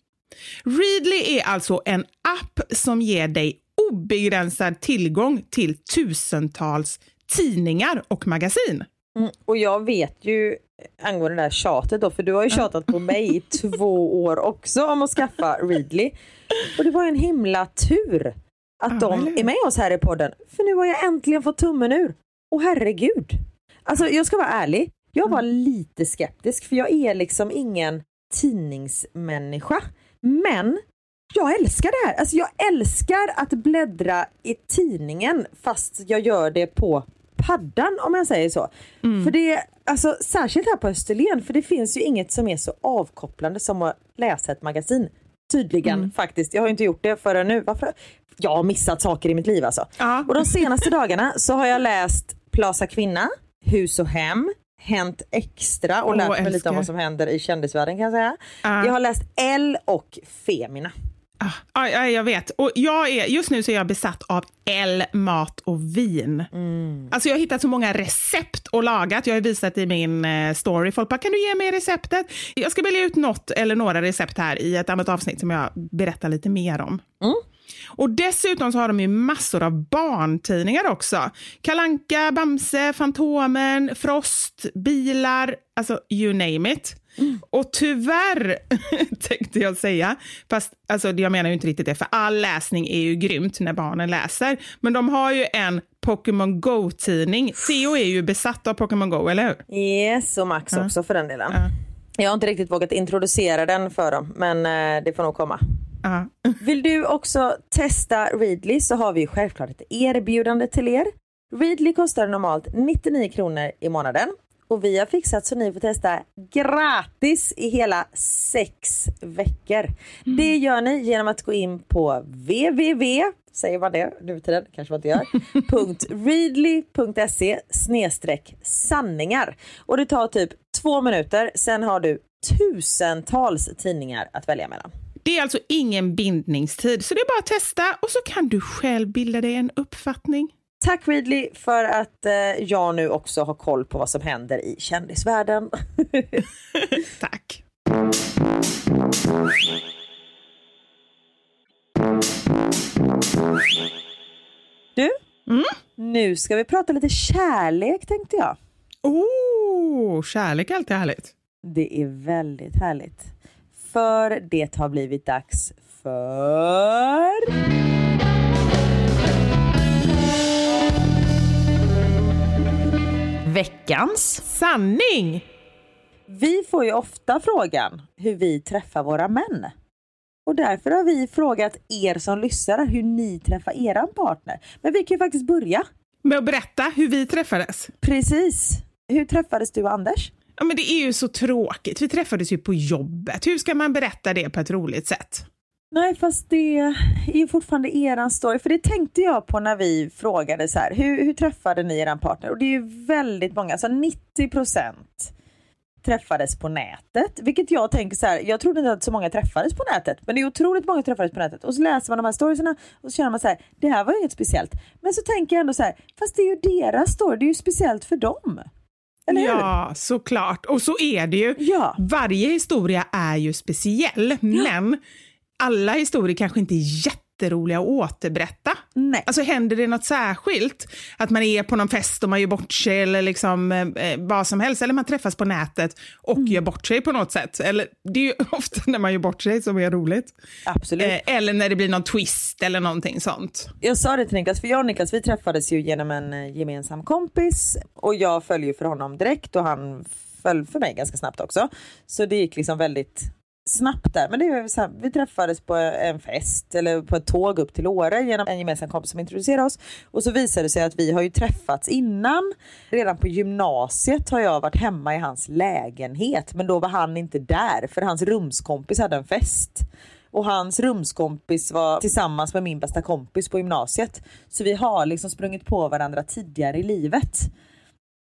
Readly är alltså en app som ger dig obegränsad tillgång till tusentals tidningar och magasin. Mm. Och jag vet ju angående det där tjatet då, för du har ju tjatat på mig i två år också om att skaffa Readly. Och det var en himla tur att Ja, de är med oss här i podden. För nu har jag äntligen fått tummen ur. Och herregud. Alltså jag ska vara ärlig, jag var lite skeptisk för jag är liksom ingen tidningsmänniska. Men jag älskar det här. Alltså jag älskar att bläddra i tidningen fast jag gör det på paddan om jag säger så. För det, alltså, särskilt här på Österlen, för det finns ju inget som är så avkopplande som att läsa ett magasin. Tydligen faktiskt. Jag har inte gjort det förrän nu. Varför? Jag har missat saker i mitt liv alltså. Ja. Och de senaste dagarna så har jag läst Plaza Kvinna, Hus och Hem, Hänt Extra och Åh, lärt mig lite älskar. om vad som händer i kändisvärlden kan jag säga. Ja. Jag har läst L och Femina. Ah, ja, ja, jag vet. Och jag är, just nu så är jag besatt av L, mat och vin. Alltså jag har hittat så många recept och lagat. Jag har visat i min eh, story. Folk bara, kan du ge mig receptet? Jag ska välja ut något eller några recept här i ett annat avsnitt som jag berättar lite mer om. Och dessutom så har de ju massor av barntidningar också. Kalanka, Bamse, Fantomen, Frost, bilar, alltså you name it. Och tyvärr, tänkte jag säga, fast alltså, jag menar ju inte riktigt det, för all läsning är ju grymt när barnen läser. Men de har ju en Pokémon Go-tidning. Theo är ju besatt av Pokémon Go, eller hur? Yes, och Max också för den delen. Jag har inte riktigt vågat introducera den för dem, men eh, det får nog komma. Ja. Vill du också testa Readly så har vi självklart ett erbjudande till er. Readly kostar normalt 99 kronor i månaden och vi har fixat så ni får testa gratis i hela sex veckor. Det gör ni genom att gå in på www Säger man det nu för tiden? Kanske man inte gör. .readly.se snedstreck sanningar. Och det tar typ två minuter, sen har du tusentals tidningar att välja mellan. Det är alltså ingen bindningstid, så det är bara att testa och så kan du själv bilda dig en uppfattning. Tack Readly för att eh, jag nu också har koll på vad som händer i kändisvärlden. Tack. Du, nu ska vi prata lite kärlek tänkte jag. Oh, kärlek är alltid härligt. Det är väldigt härligt. För det har blivit dags för... Veckans Sanning! Vi får ju ofta frågan hur vi träffar våra män. Och därför har vi frågat er som lyssnar hur ni träffar eran partner. Men vi kan ju faktiskt börja. Med att berätta hur vi träffades. Precis. Hur träffades du och Anders? Ja, men det är ju så tråkigt. Vi träffades ju på jobbet. Hur ska man berätta det på ett roligt sätt? Nej, fast det är ju fortfarande eran story. För det tänkte jag på när vi frågade så här, hur, hur träffade ni eran partner? Och det är ju väldigt många, alltså 90 procent träffades på nätet. Vilket jag tänker så här, jag trodde inte att så många träffades på nätet. Men det är otroligt många träffades på nätet. Och så läser man de här storiesarna och så känner man så här, det här var ju inget speciellt. Men så tänker jag ändå så här, fast det är ju deras story, det är ju speciellt för dem. Eller hur? Ja, såklart. Och så är det ju. Ja. Varje historia är ju speciell, men alla historier kanske inte är jätteroliga att återberätta? Nej. Alltså händer det något särskilt? Att man är på någon fest och man gör bort sig eller liksom eh, vad som helst. Eller man träffas på nätet och Mm. gör bort sig på något sätt. Eller det är ju ofta när man gör bort sig som är roligt. Absolut. Eh, eller när det blir någon twist eller någonting sånt. Jag sa det till Niklas, för jag och Niklas vi träffades ju genom en eh, gemensam kompis och jag föll ju för honom direkt och han föll för mig ganska snabbt också. Så det gick liksom väldigt snabbt där. Men det är så här, vi träffades på en fest eller på ett tåg upp till Åre genom en gemensam kompis som introducerade oss. Och så visade det sig att vi har ju träffats innan. Redan på gymnasiet har jag varit hemma i hans lägenhet men då var han inte där för hans rumskompis hade en fest. Och hans rumskompis var tillsammans med min bästa kompis på gymnasiet. Så vi har liksom sprungit på varandra tidigare i livet.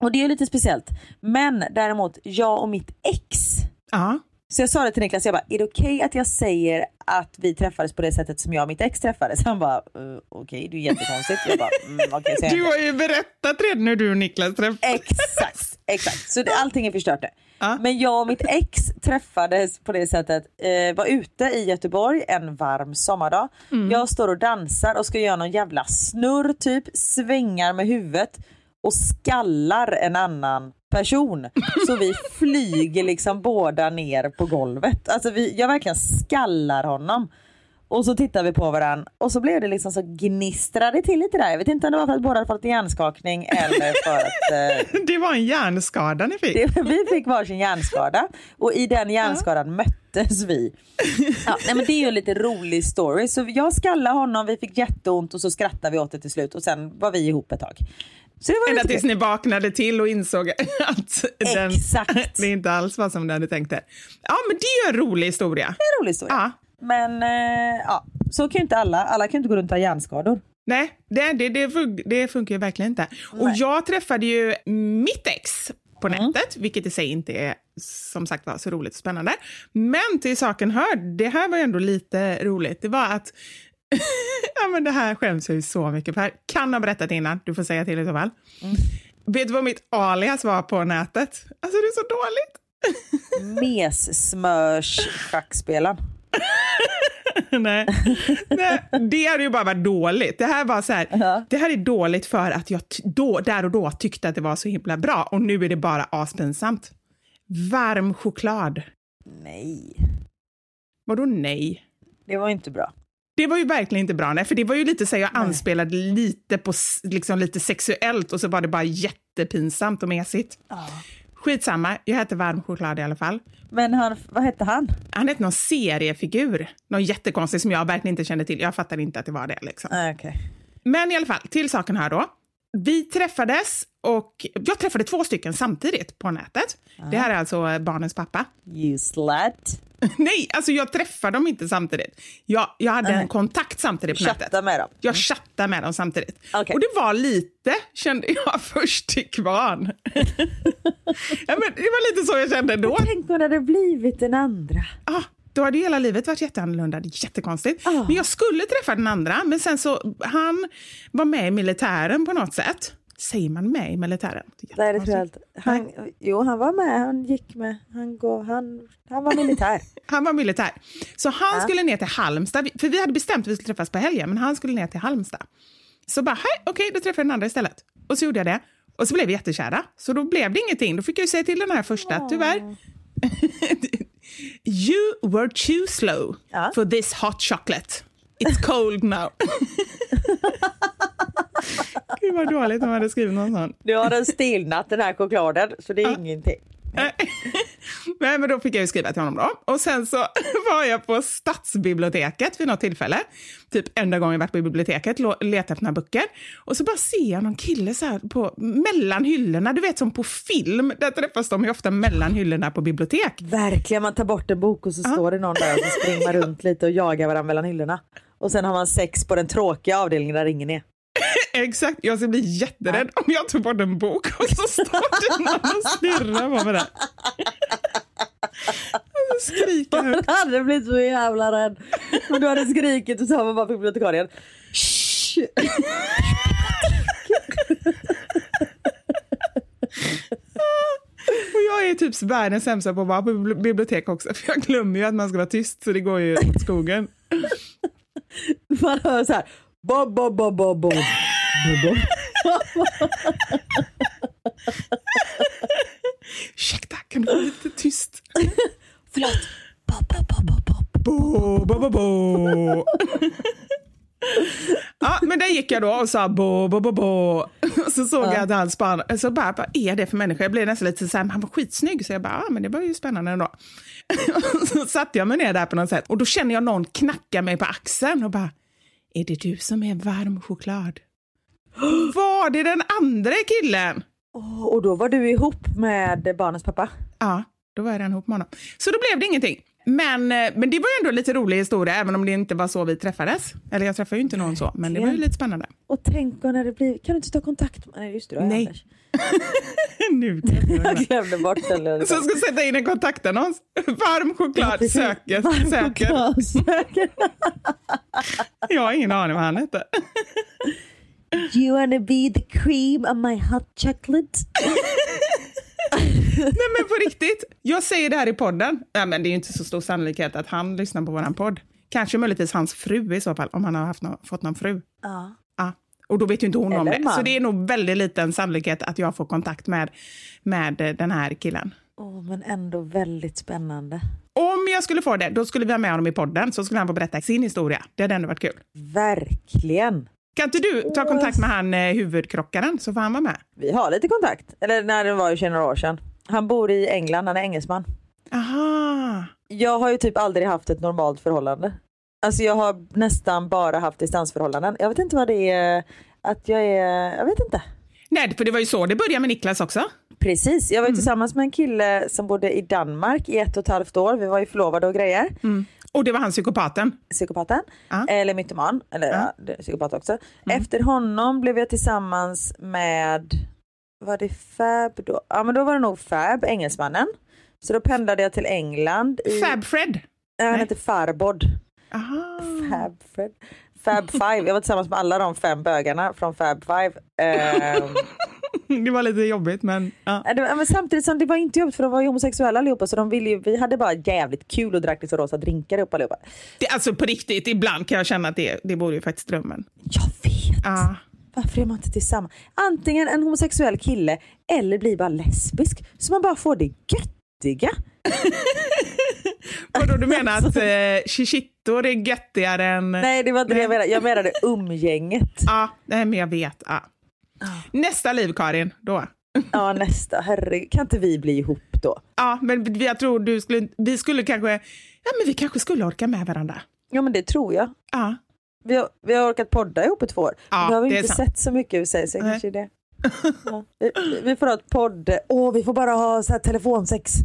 Och det är lite speciellt. Men däremot, jag och mitt ex. Ja. Så jag sa det till Niklas, jag bara, är det okej att jag säger att vi träffades på det sättet som jag och mitt ex träffades? Han bara, uh, okej, det är jättekonstigt. Jag bara, mm, okej, säger Du jag har ju berättat redan hur du och Niklas träffades. Exakt, exakt. Så det, allting är förstört nu. Men jag och mitt ex träffades på det sättet, eh, var ute i Göteborg en varm sommardag. Jag står och dansar och ska göra någon jävla snurr typ, svängar med huvudet och skallar en annan person. Så vi flyger liksom båda ner på golvet. Alltså vi, jag verkligen skallar honom. Och så tittar vi på varandra och så blev det liksom så gnistrade till lite där. Jag vet inte om det var för att båda hade fått hjärnskakning eller för att eh, Det var en hjärnskada ni fick. det, vi fick varsin hjärnskada och i den hjärnskadan möttes vi. Ja, nej, men det är ju en lite rolig story. Så jag skallade honom, vi fick jätteont och så skrattade vi åt det till slut och sen var vi ihop ett tag. Så det var Ända tills ni vaknade till och insåg att den, det inte alls var som du hade tänkt det. Ja, men det är en rolig historia. Det är en rolig historia. Ja. Men eh, ja, så kan ju inte alla, alla kan inte gå runt och ha hjärnskador. Nej, det, det, det, fun- det funkar ju verkligen inte. Och Nej. jag träffade ju mitt ex på nätet, vilket i sig inte är som sagt var så roligt och spännande. Men till saken hör, det här var ju ändå lite roligt. Det var att, ja men det här skäms jag ju så mycket för. Kan ha berättat innan, du får säga till i så fall. Vet du vad mitt alias var på nätet? Alltså det är så dåligt. Messmörs-schackspelaren. Nej. Nej, det hade ju bara varit dåligt. Det här var så här, Ja. det här är dåligt för att jag då, där och då tyckte att det var så himla bra och nu är det bara aspinsamt. Varm choklad. Nej, Vadå nej? det var inte bra. Det var ju verkligen inte bra, nej, för det var ju lite så jag anspelade lite på liksom lite sexuellt och så var det bara jättepinsamt och mesigt. Skitsamma, jag hette varm choklad i alla fall. Men han, vad hette han? Han hette någon seriefigur, någon jättekonstig som jag verkligen inte kände till. Jag fattade inte att det var det. Liksom. Ah, okej. Men i alla fall, till saken här då. Vi träffades och jag träffade två stycken samtidigt på nätet. Det här är alltså barnens pappa. You slut. Nej, alltså jag träffade dem inte samtidigt. Jag, jag hade en Nej. kontakt samtidigt på nätet. Med dem. Jag chattade med dem samtidigt. Okej. Och det var lite, kände jag, först till kvarn. ja, men det var lite så jag kände då. Tänk om det hade blivit den andra. Ah, då hade hela livet varit jätteannorlunda. Jättekonstigt. Ah. Men jag skulle träffa den andra, men sen så, han var med i militären på något sätt. Säger man med i militären? är Nej, det tror jag inte. Han, jo, han var med. Han gick med. Han, går, han, han var militär. Han var militär. Så han skulle ner till Halmstad, för vi hade bestämt att vi skulle träffas på helgen, men han skulle ner till Halmstad. Så bara, hej, okej, då träffar jag den andra istället. Och så gjorde jag det. Och så blev vi jättekära. Så då blev det ingenting. Då fick jag ju säga till den här första, tyvärr. you were too slow Ja. for this hot chocolate. It's cold now. Gud vad dåligt om jag hade skrivit någon sån. Nu har den stilnat den här chokladen så det är ingenting. Nej, men då fick jag ju skriva till honom då. Och sen så var jag på stadsbiblioteket vid något tillfälle. Typ enda gången jag varit på biblioteket, letat efter några böcker. Och så bara ser jag någon kille så på, mellan hyllorna, du vet som på film. Där träffas de ju ofta mellan hyllorna på bibliotek. Verkligen, man tar bort en bok och så står det någon där och så springer man runt lite och jagar varandra mellan hyllorna. Och sen har man sex på den tråkiga avdelningen där ingen är. Exakt, jag skulle bli jätterädd om jag tog bort en bok och så står det någon och stirrar på mig där. Skriker jag Man hade blivit så jävla rädd. Men du hade skrikit och så har man bara bibliotekarien. Shh. Och jag är typ världens sämsta på att vara på bibli- bibliotek också, för jag glömmer ju att man ska vara tyst, så det går ju åt skogen. Man hör så här. Bob, bob, bob, bob, bob. Bob. Ursäkta, kan du vara lite tyst? Förlåt. Bob, bob, bob, bob, bob. Bo, bo, bo, bo. Ja, men där gick jag då och sa bo, bo, bo, bo. Och så såg jag att han span... Så bara, vad är det för människa? Jag blev nästan lite så här, han var skitsnygg. Så jag bara, ja men det var ju spännande ändå. Så satte jag mig ner där på något sätt. Och då känner jag någon knacka mig på axeln och bara, är det du som är varm choklad? Var det den andra killen? Åh, Och då var du ihop med barnens pappa? Ja, då var jag redan ihop med honom. Så då blev det ingenting. Men, eh, men det var ju ändå lite rolig historia, även om det inte var så vi träffades. Eller jag träffade ju inte någon så, men det var ju lite spännande. Och tänk när det blir, kan du inte ta kontakt med, nej just det, Nej. Anders. nu jag glömde bort den. lilla- Så jag ska sätta in en kontaktannons. Varm choklad söker. Varm söker. choklad söker. Jag har ingen aning vad han hette. You wanna be the cream of my hot chocolate? Nej men på riktigt, jag säger det här i podden. Ja, men det är ju inte så stor sannolikhet att han lyssnar på våran podd. Kanske möjligtvis hans fru i så fall, om han har haft nå- fått någon fru. Ja. Ja. Och då vet ju inte hon om Eller det. man. Så det är nog väldigt liten sannolikhet att jag får kontakt med, med eh, den här killen. Åh, men ändå väldigt spännande. Om jag skulle få det, då skulle vi ha med honom i podden, så skulle han få berätta sin historia. Det hade ändå varit kul. Verkligen. Kan inte du ta kontakt med han eh, huvudkrockaren, så får han vara med? Vi har lite kontakt. Eller när det var ju några år sedan. Han bor i England, han är engelsman. Aha. Jag har ju typ aldrig haft ett normalt förhållande. Alltså jag har nästan bara haft distansförhållanden. Jag vet inte vad det är att jag är, jag vet inte. Nej, för det var ju så det började med Niklas också. Precis, jag var ju tillsammans med en kille som bodde i Danmark i ett och ett halvt år. Vi var ju förlovade och grejer. Och det var han psykopaten. Psykopaten, Ja. eller mytoman, eller ja. det är psykopat också. Efter honom blev jag tillsammans med, var det Fab då? Ja men då var det nog Fab, engelsmannen. Så då pendlade jag till England. I, Fab Fred. Nej, han hette Farbod. Aha. Fab Fred. Fab Five. Jag var tillsammans med alla de fem bögarna från Fab Five. Ehm, Det var lite jobbigt, men... Ja. men samtidigt som det var inte jobbigt för de var ju homosexuella allihopa så de ville ju, vi hade bara jävligt kul och drack liksom rosa drinkar upp allihopa. Det, alltså på riktigt, ibland kan jag känna att det, det vore ju faktiskt drömmen. Jag vet! Ja. Varför är man inte tillsammans? Antingen en homosexuell kille eller blir bara lesbisk så man bara får det göttiga. Vadå, du menar att eh, chichitor är göttigare än... Nej det var inte det jag menade, jag menade umgänget. Ja, nej, men jag vet. Ja. Nästa liv, Karin. Då. Ja nästa, herregud. Kan inte vi bli ihop då? Ja, men jag tror du skulle... Vi skulle kanske... Ja, men vi kanske skulle orka med varandra. Ja men det tror jag. Ja. Vi har, vi har orkat podda ihop i två år. Ja, vi har vi det inte sett så mycket sig så Nej. kanske det. Ja. Vi, vi får ha ett podd... Åh, vi får bara ha så här telefonsex.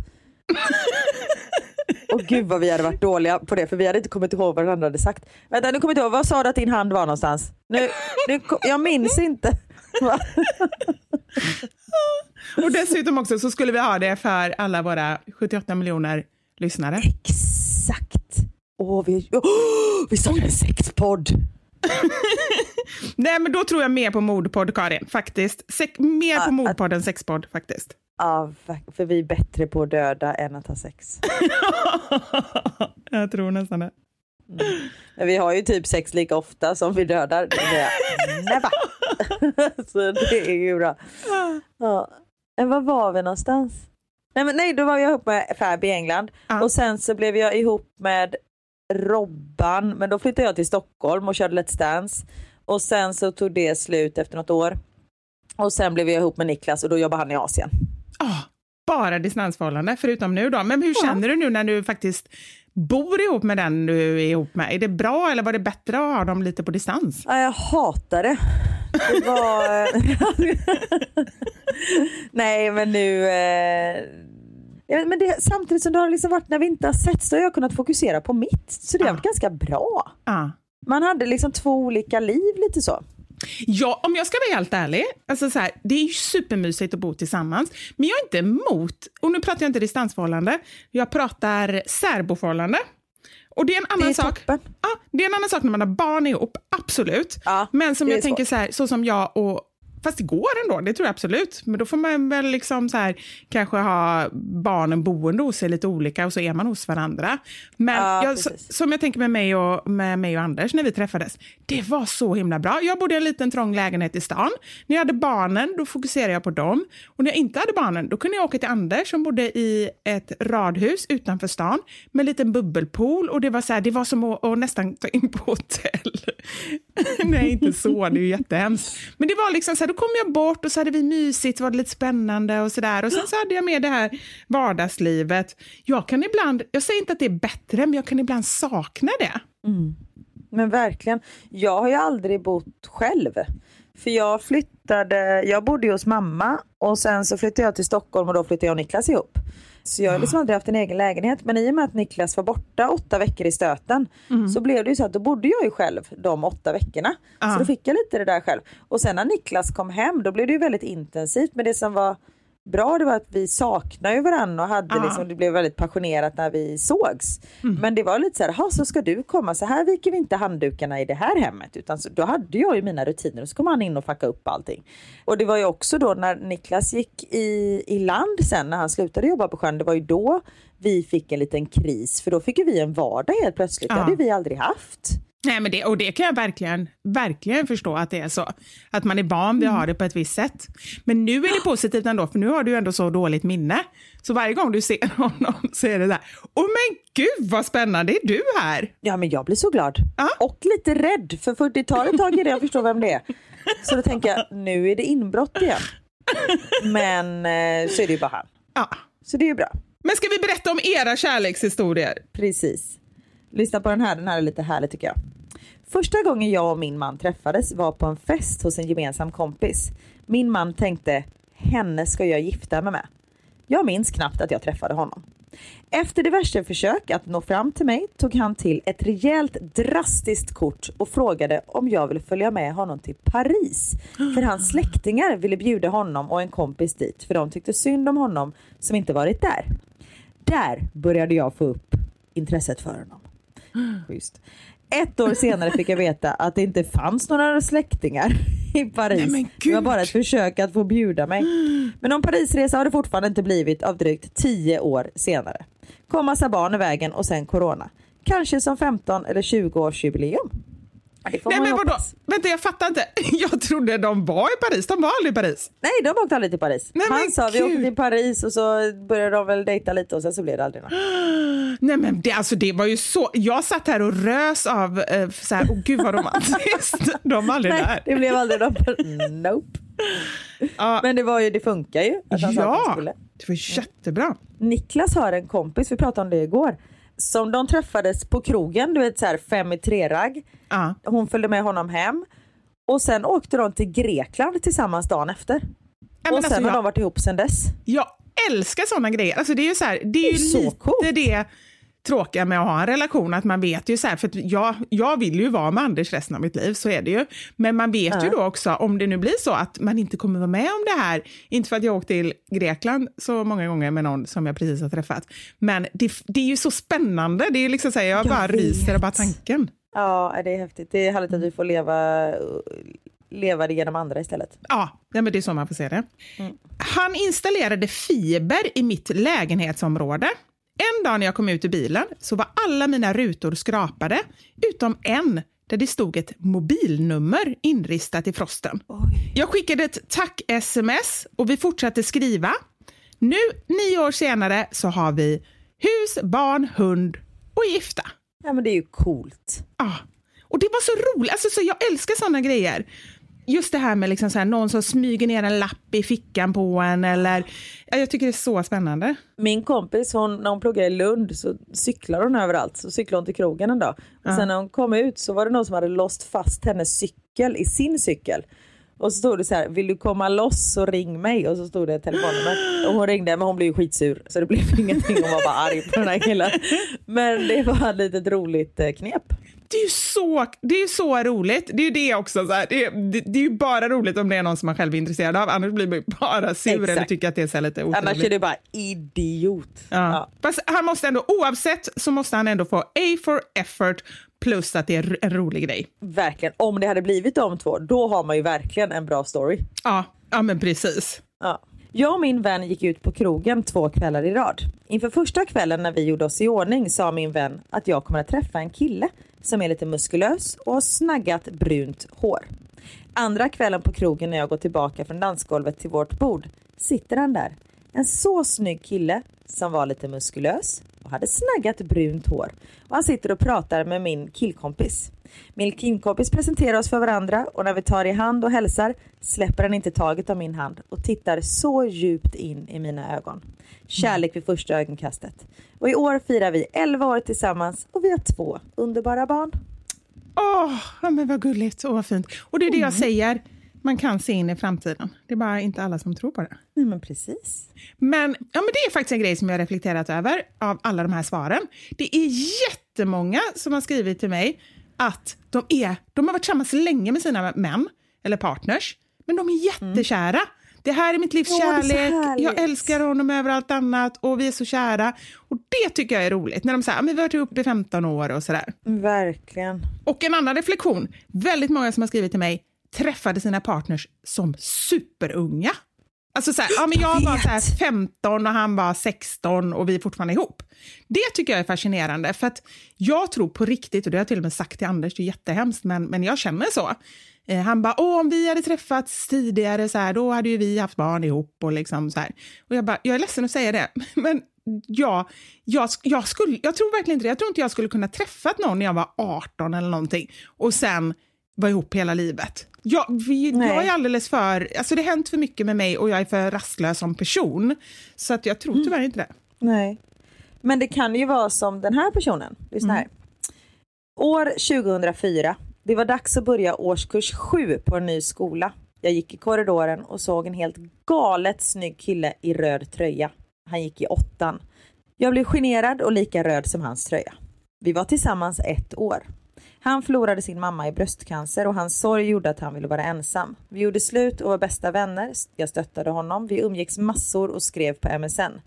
Och gud vad vi hade varit dåliga på det för vi hade inte kommit ihåg vad den andra hade sagt. Vänta nu kommer jag inte ihåg, vad sa du att din hand var någonstans? Nu, nu, jag minns inte. Och dessutom också så skulle vi ha det för alla våra 78 miljoner lyssnare. Exakt. Åh, vi, åh, vi startar en sexpodd. Nej, men då tror jag mer på mordpodd, Karin. Faktiskt. Sex, mer på Ja, mordpodd än sexpodd, faktiskt. Ja, för vi är bättre på att döda än att ha sex. jag tror nästan det. Men vi har ju typ sex lika ofta som vi dödar. Never! Så det är ju bra. Ja. Men var var vi någonstans? Nej, men nej, då var jag ihop med Fab i England Ja. och sen så blev jag ihop med Robban, men då flyttade jag till Stockholm och körde Let's Dance och sen så tog det slut efter något år. Och sen blev jag ihop med Niklas och då jobbar han i Asien. Ah, bara distansförhållande, förutom nu då. Men hur känner du nu när du faktiskt bor ihop med den du är ihop med? Är det bra eller var det bättre att ha dem lite på distans? Ja, jag hatar det. Det var... Nej men nu... Eh... vet, Men det, samtidigt som det har liksom varit när vi inte har sett så har jag kunnat fokusera på mitt. Så det har Ja. varit ganska bra. Ja. Man hade liksom två olika liv lite så. Ja, om jag ska vara helt ärlig, alltså så här, det är ju supermysigt att bo tillsammans, men jag är inte emot, och nu pratar jag inte distansförhållande, jag pratar särboförhållande. Och det är en annan är sak. toppen. Ja, det är en annan sak när man har barn ihop, absolut. Ja, men som det jag är tänker svårt. så här, så som jag och fast det går ändå, det tror jag absolut. Men då får man väl liksom så här, kanske ha barnen boende hos sig lite olika och så är man hos varandra. Men Ja, jag, som jag tänker med mig, och, med mig och Anders när vi träffades, det var så himla bra. Jag bodde i en liten trång lägenhet i stan. När jag hade barnen, då fokuserade jag på dem. Och när jag inte hade barnen, då kunde jag åka till Anders som bodde i ett radhus utanför stan med en liten bubbelpool och det var, så här, det var som att, att nästan ta in på hotell. Nej, inte så, det är ju jättehemskt. Men det var liksom så här, då kom jag bort och så hade vi mysigt, var det lite spännande och sådär. Och sen så hade jag med det här vardagslivet. Jag kan ibland, jag säger inte att det är bättre, men jag kan ibland sakna det. Mm. Men verkligen. Jag har ju aldrig bott själv. För jag flyttade, jag bodde ju hos mamma och sen så flyttade jag till Stockholm och då flyttade jag och Niklas ihop. Så jag har liksom aldrig haft en egen lägenhet men i och med att Niklas var borta åtta veckor i stöten så blev det ju så att då bodde jag ju själv de åtta veckorna. Så då fick jag lite det där själv. Och sen när Niklas kom hem då blev det ju väldigt intensivt men det som var bra det var att vi saknade ju varandra och hade Ja. liksom, det blev väldigt passionerat när vi sågs. Men det var lite så här, "Ha, så ska du komma, så här viker vi inte handdukarna i det här hemmet. Utan så, då hade jag ju mina rutiner och så kom han in och fuckade upp allting. Och det var ju också då när Niklas gick i, i land sen när han slutade jobba på sjön, det var ju då vi fick en liten kris för då fick ju vi en vardag helt plötsligt. Det Ja. hade vi aldrig haft. Nej, men det, och det kan jag verkligen, verkligen förstå att det är så. Att man är van vid att ha det på ett visst sätt. Men nu är det positivt ändå, för nu har du ändå så dåligt minne. Så varje gång du ser honom så är det där, åh men gud vad spännande, är du här? Ja men jag blir så glad. Ja. Och lite rädd för 40-talet tag i det, jag förstår vem det är. Så då tänker jag, nu är det inbrott igen. Men eh, så är det ju bara han. Ja. Så det är ju bra. Men ska vi berätta om era kärlekshistorier? Precis. Lyssna på den här, den här är lite härlig tycker jag. Första gången jag och min man träffades var på en fest hos en gemensam kompis. Min man tänkte, henne ska jag gifta mig med. Jag minns knappt att jag träffade honom. Efter diverse försök att nå fram till mig tog han till ett rejält drastiskt kort och frågade om jag ville följa med honom till Paris. För hans släktingar ville bjuda honom och en kompis dit för de tyckte synd om honom som inte varit där. Där började jag få upp intresset för honom. Schysst. Ett år senare fick jag veta att det inte fanns några släktingar i Paris. Nej, det var bara ett försök att få bjuda mig. Men någon Parisresa har det fortfarande inte blivit av drygt 10 år senare. Kom massa barn i vägen och sen corona. Kanske som 15 eller 20 års jubileum. Ja, Nej men vadå? Vänta jag fattar inte. Jag trodde de var i Paris, de var aldrig i Paris. Nej, de åkte aldrig till Paris. Nej, Han sa vi åkte till Paris och så började de väl dejta lite och sen så blev det aldrig något. Nej men det, alltså, det var ju så, jag satt här och rös av, eh, så här, åh gud vad romantiskt. De var aldrig Nej, där. det blev aldrig något. Nope. Ja, Men det var ju, det funkar ju. Att han sa att han ja, skulle. det var jättebra. Niklas har en kompis, vi pratade om det igår, som de träffades på krogen, du vet så här fem i tre-ragg. Ja. Hon följde med honom hem och sen åkte de till Grekland tillsammans dagen efter. Ja, och alltså, sen har jag- de varit ihop sen dess. Jag älskar såna grejer. Alltså det är ju, så här, det är ju Det är så lite coolt. det tråkiga med att ha en relation, att man vet ju så här, för att jag, jag vill ju vara med Anders resten av mitt liv, så är det ju. Men man vet ju Ja. då också, om det nu blir så att man inte kommer vara med om det här, inte för att jag åkt till Grekland så många gånger med någon som jag precis har träffat, men det, det är ju så spännande, det är ju liksom så här, jag, Jag bara ryser av bara vet. tanken. Ja, det är häftigt. Det är härligt att vi får leva, leva det genom andra istället. Ja, men det är så man får se det. Han installerade fiber i mitt lägenhetsområde. En dag när jag kom ut ur bilen så var alla mina rutor skrapade, utom en där det stod ett mobilnummer inristat i frosten. Jag skickade ett tack-sms och vi fortsatte skriva. Nu, nio år senare, så har vi hus, barn, hund och gifta. Ja, men det är ju coolt. Ja, och det var så roligt. Alltså, så jag älskar såna grejer. Just det här med liksom så här, någon som smyger ner en lapp i fickan på en. Eller, ja, jag tycker det är så spännande. Min kompis, hon, när hon pluggade i Lund så cyklar hon överallt. Så cyklade hon till krogen en dag. Och sen när hon kom ut så var det någon som hade låst fast hennes cykel i sin cykel. Och så stod det så här, vill du komma loss så ring mig. Och så stod det telefonnummer. Och hon ringde men hon blev ju skitsur. Så det blev ingenting, hon var bara arg på den här killen. Men det var ett litet roligt eh, knep. Det är ju så, det är så roligt. Det är ju det också. Så här, det, det, det är ju bara roligt om det är någon som man själv är intresserad av. Annars blir man ju bara sur Exakt. eller tycker att det är så lite otrevligt. Annars är det bara idiot. Ja. Fast han måste ändå, oavsett så måste han ändå få A for effort plus att det är en rolig grej. Verkligen. Om det hade blivit de två, då har man ju verkligen en bra story. Ja, ja men precis. Ja. Jag och min vän gick ut på krogen två kvällar i rad. Inför första kvällen när vi gjorde oss i ordning sa min vän att jag kommer att träffa en kille som är lite muskulös och har snaggat brunt hår. Andra kvällen på krogen när jag går tillbaka från dansgolvet till vårt bord sitter han där. En så snygg kille som var lite muskulös och hade snaggat brunt hår. Och han sitter och pratar med min killkompis. Min killkompis presenterar oss för varandra och när vi tar i hand och hälsar släpper han inte taget av min hand och tittar så djupt in i mina ögon. Kärlek vid första ögonkastet. Och i år firar vi 11 år tillsammans och vi har två underbara barn. Åh, oh, men vad gulligt och vad fint. Och det är det jag säger, man kan se in i framtiden. Det är bara inte alla som tror på det. Nej, men precis. Men, ja, men det är faktiskt en grej som jag har reflekterat över av alla de här svaren. Det är jättemånga som har skrivit till mig att de, är, de har varit tillsammans länge med sina män eller partners, men de är jättekära. Mm. Det här är mitt livs kärlek, jag älskar honom över allt annat och vi är så kära. Och det tycker jag är roligt, när de säger att vi har varit ihop i 15 år och sådär. Verkligen. Och en annan reflektion, väldigt många som har skrivit till mig träffade sina partners som superunga. Alltså så här, ja, men jag, jag var så här 15 och han var 16 och vi är fortfarande ihop. Det tycker jag är fascinerande för att jag tror på riktigt, och det har jag till och med sagt till Anders, det är jättehemskt, men, men jag känner så. Eh, han bara, åh om vi hade träffats tidigare så här, då hade ju vi haft barn ihop och liksom så här. Och jag bara, jag är ledsen att säga det, men ja, jag, jag, skulle, jag tror verkligen inte det. Jag tror inte jag skulle kunna träffat någon när jag var 18 eller någonting och sen vara ihop hela livet. Jag, vi, jag är alldeles för... Alltså det har hänt för mycket med mig och jag är för rastlös som person. Så att jag tror mm. tyvärr mm. inte det. Nej. Men det kan ju vara som den här personen. Lyssna här. Mm. År 2004. Det var dags att börja årskurs 7 på en ny skola. Jag gick i korridoren och såg en helt galet snygg kille i röd tröja. Han gick i åttan. Jag blev generad och lika röd som hans tröja. Vi var tillsammans ett år. Han förlorade sin mamma i bröstcancer och hans sorg gjorde att han ville vara ensam. Vi gjorde slut och var bästa vänner. Jag stöttade honom. Vi umgicks massor och skrev på MSN.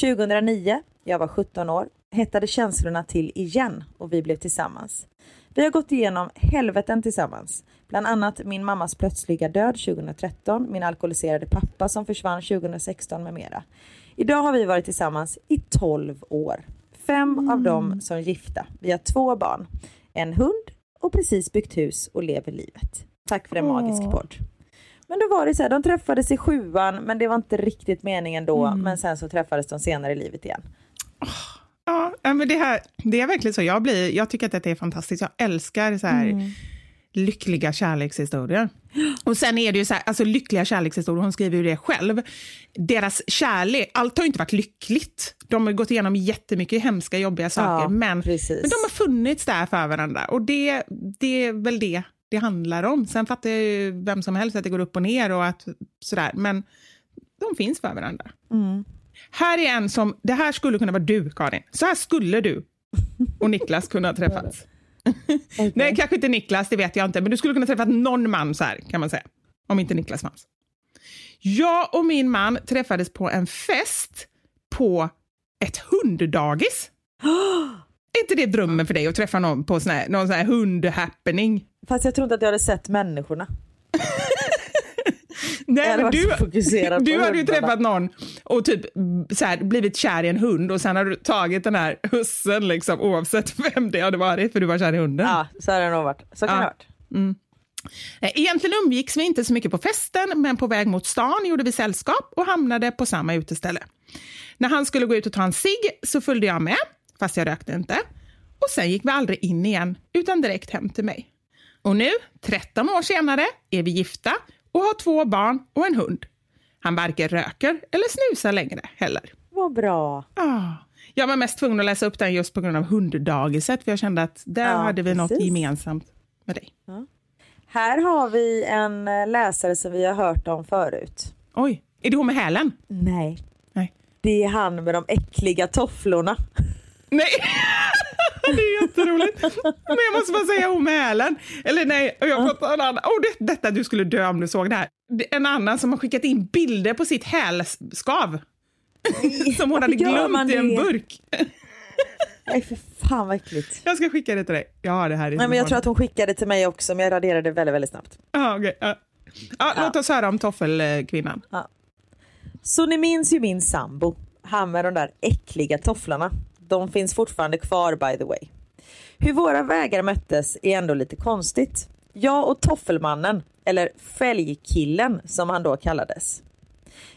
2009, jag var 17 år, hettade känslorna till igen och vi blev tillsammans. Vi har gått igenom helveten tillsammans. Bland annat min mammas plötsliga död 2013, min alkoholiserade pappa som försvann 2016 med mera. Idag har vi varit tillsammans i 12 år. Fem mm. av dem som gifta. Vi har två barn en hund och precis byggt hus och lever livet. Tack för en oh. magisk podd. Men då var det så här, de träffades i sjuan men det var inte riktigt meningen då. Mm. Men sen så träffades de senare i livet igen. Oh, ja, men det, här, det är verkligen så. Jag, blir, jag tycker att det är fantastiskt. Jag älskar så här mm. Lyckliga kärlekshistorier. Och sen är det ju så här, alltså lyckliga kärlekshistorier, hon skriver ju det själv. Deras kärlek, allt har inte varit lyckligt. De har gått igenom jättemycket hemska, jobbiga saker, ja, men, men de har funnits där för varandra. Och det, det är väl det det handlar om. Sen fattar ju vem som helst att det går upp och ner och att sådär, men de finns för varandra. Mm. Här är en som, det här skulle kunna vara du, Karin. Så här skulle du och Niklas kunna ha träffats. Okay. Nej, kanske inte Niklas, det vet jag inte, men du skulle kunna träffa någon man så här, kan man säga. Om inte Niklas fanns. Jag och min man träffades på en fest på ett hunddagis. är inte det drömmen för dig att träffa någon på sån här, någon sån här hundhappening? Fast jag tror inte att jag hade sett människorna. Nej, men du, du hade ju träffat någon och typ så här, blivit kär i en hund och sen har du tagit den här hussen liksom, oavsett vem det hade varit för du var kär i hunden. Ja, så har det nog varit. Så kan ja. det varit. Mm. Egentligen umgicks vi inte så mycket på festen, men på väg mot stan gjorde vi sällskap och hamnade på samma uteställe. När han skulle gå ut och ta en cigg så följde jag med, fast jag rökte inte. Och sen gick vi aldrig in igen, utan direkt hem till mig. Och nu, 13 år senare, är vi gifta och har två barn och en hund. Han varken röker eller snusar längre heller. Vad bra. Ah. Jag var mest tvungen att läsa upp den just på grund av hunddagiset, för jag kände att där ja, hade vi precis. något gemensamt med dig. Ja. Här har vi en eh, läsare som vi har hört om förut. Oj, är det hon med hälen? Nej. Nej. Det är han med de äckliga tofflorna. Nej! det är jätteroligt. Men jag måste bara säga hälen. Eller nej, jag har fått en annan. Oh, det, detta, du skulle dö om du såg det här. En annan som har skickat in bilder på sitt hälskav. som hon hade glömt i en burk. Nej för fan vad äckligt. Jag ska skicka det till dig. Jag har det här i Nej, men jag tror att hon skickade till mig också men jag raderade det väldigt, väldigt snabbt. Ah, okay. ah. Ah, Låt oss höra om toffelkvinnan. Så ni minns ju min sambo, han med de där äckliga tofflorna. De finns fortfarande kvar by the way. Hur våra vägar möttes är ändå lite konstigt. Jag och toffelmannen, eller fälgkillen som han då kallades.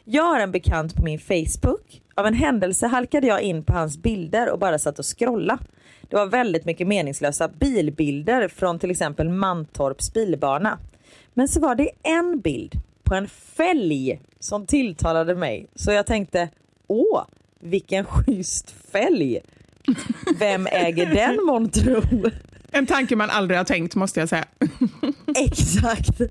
Jag har en bekant på min Facebook. Av en händelse halkade jag in på hans bilder och bara satt och scrolla. Det var väldigt mycket meningslösa bilbilder från till exempel Mantorps bilbana. Men så var det en bild på en fälg som tilltalade mig så jag tänkte åh vilken schysst fälg. Vem äger den månntro? En tanke man aldrig har tänkt måste jag säga. Exakt.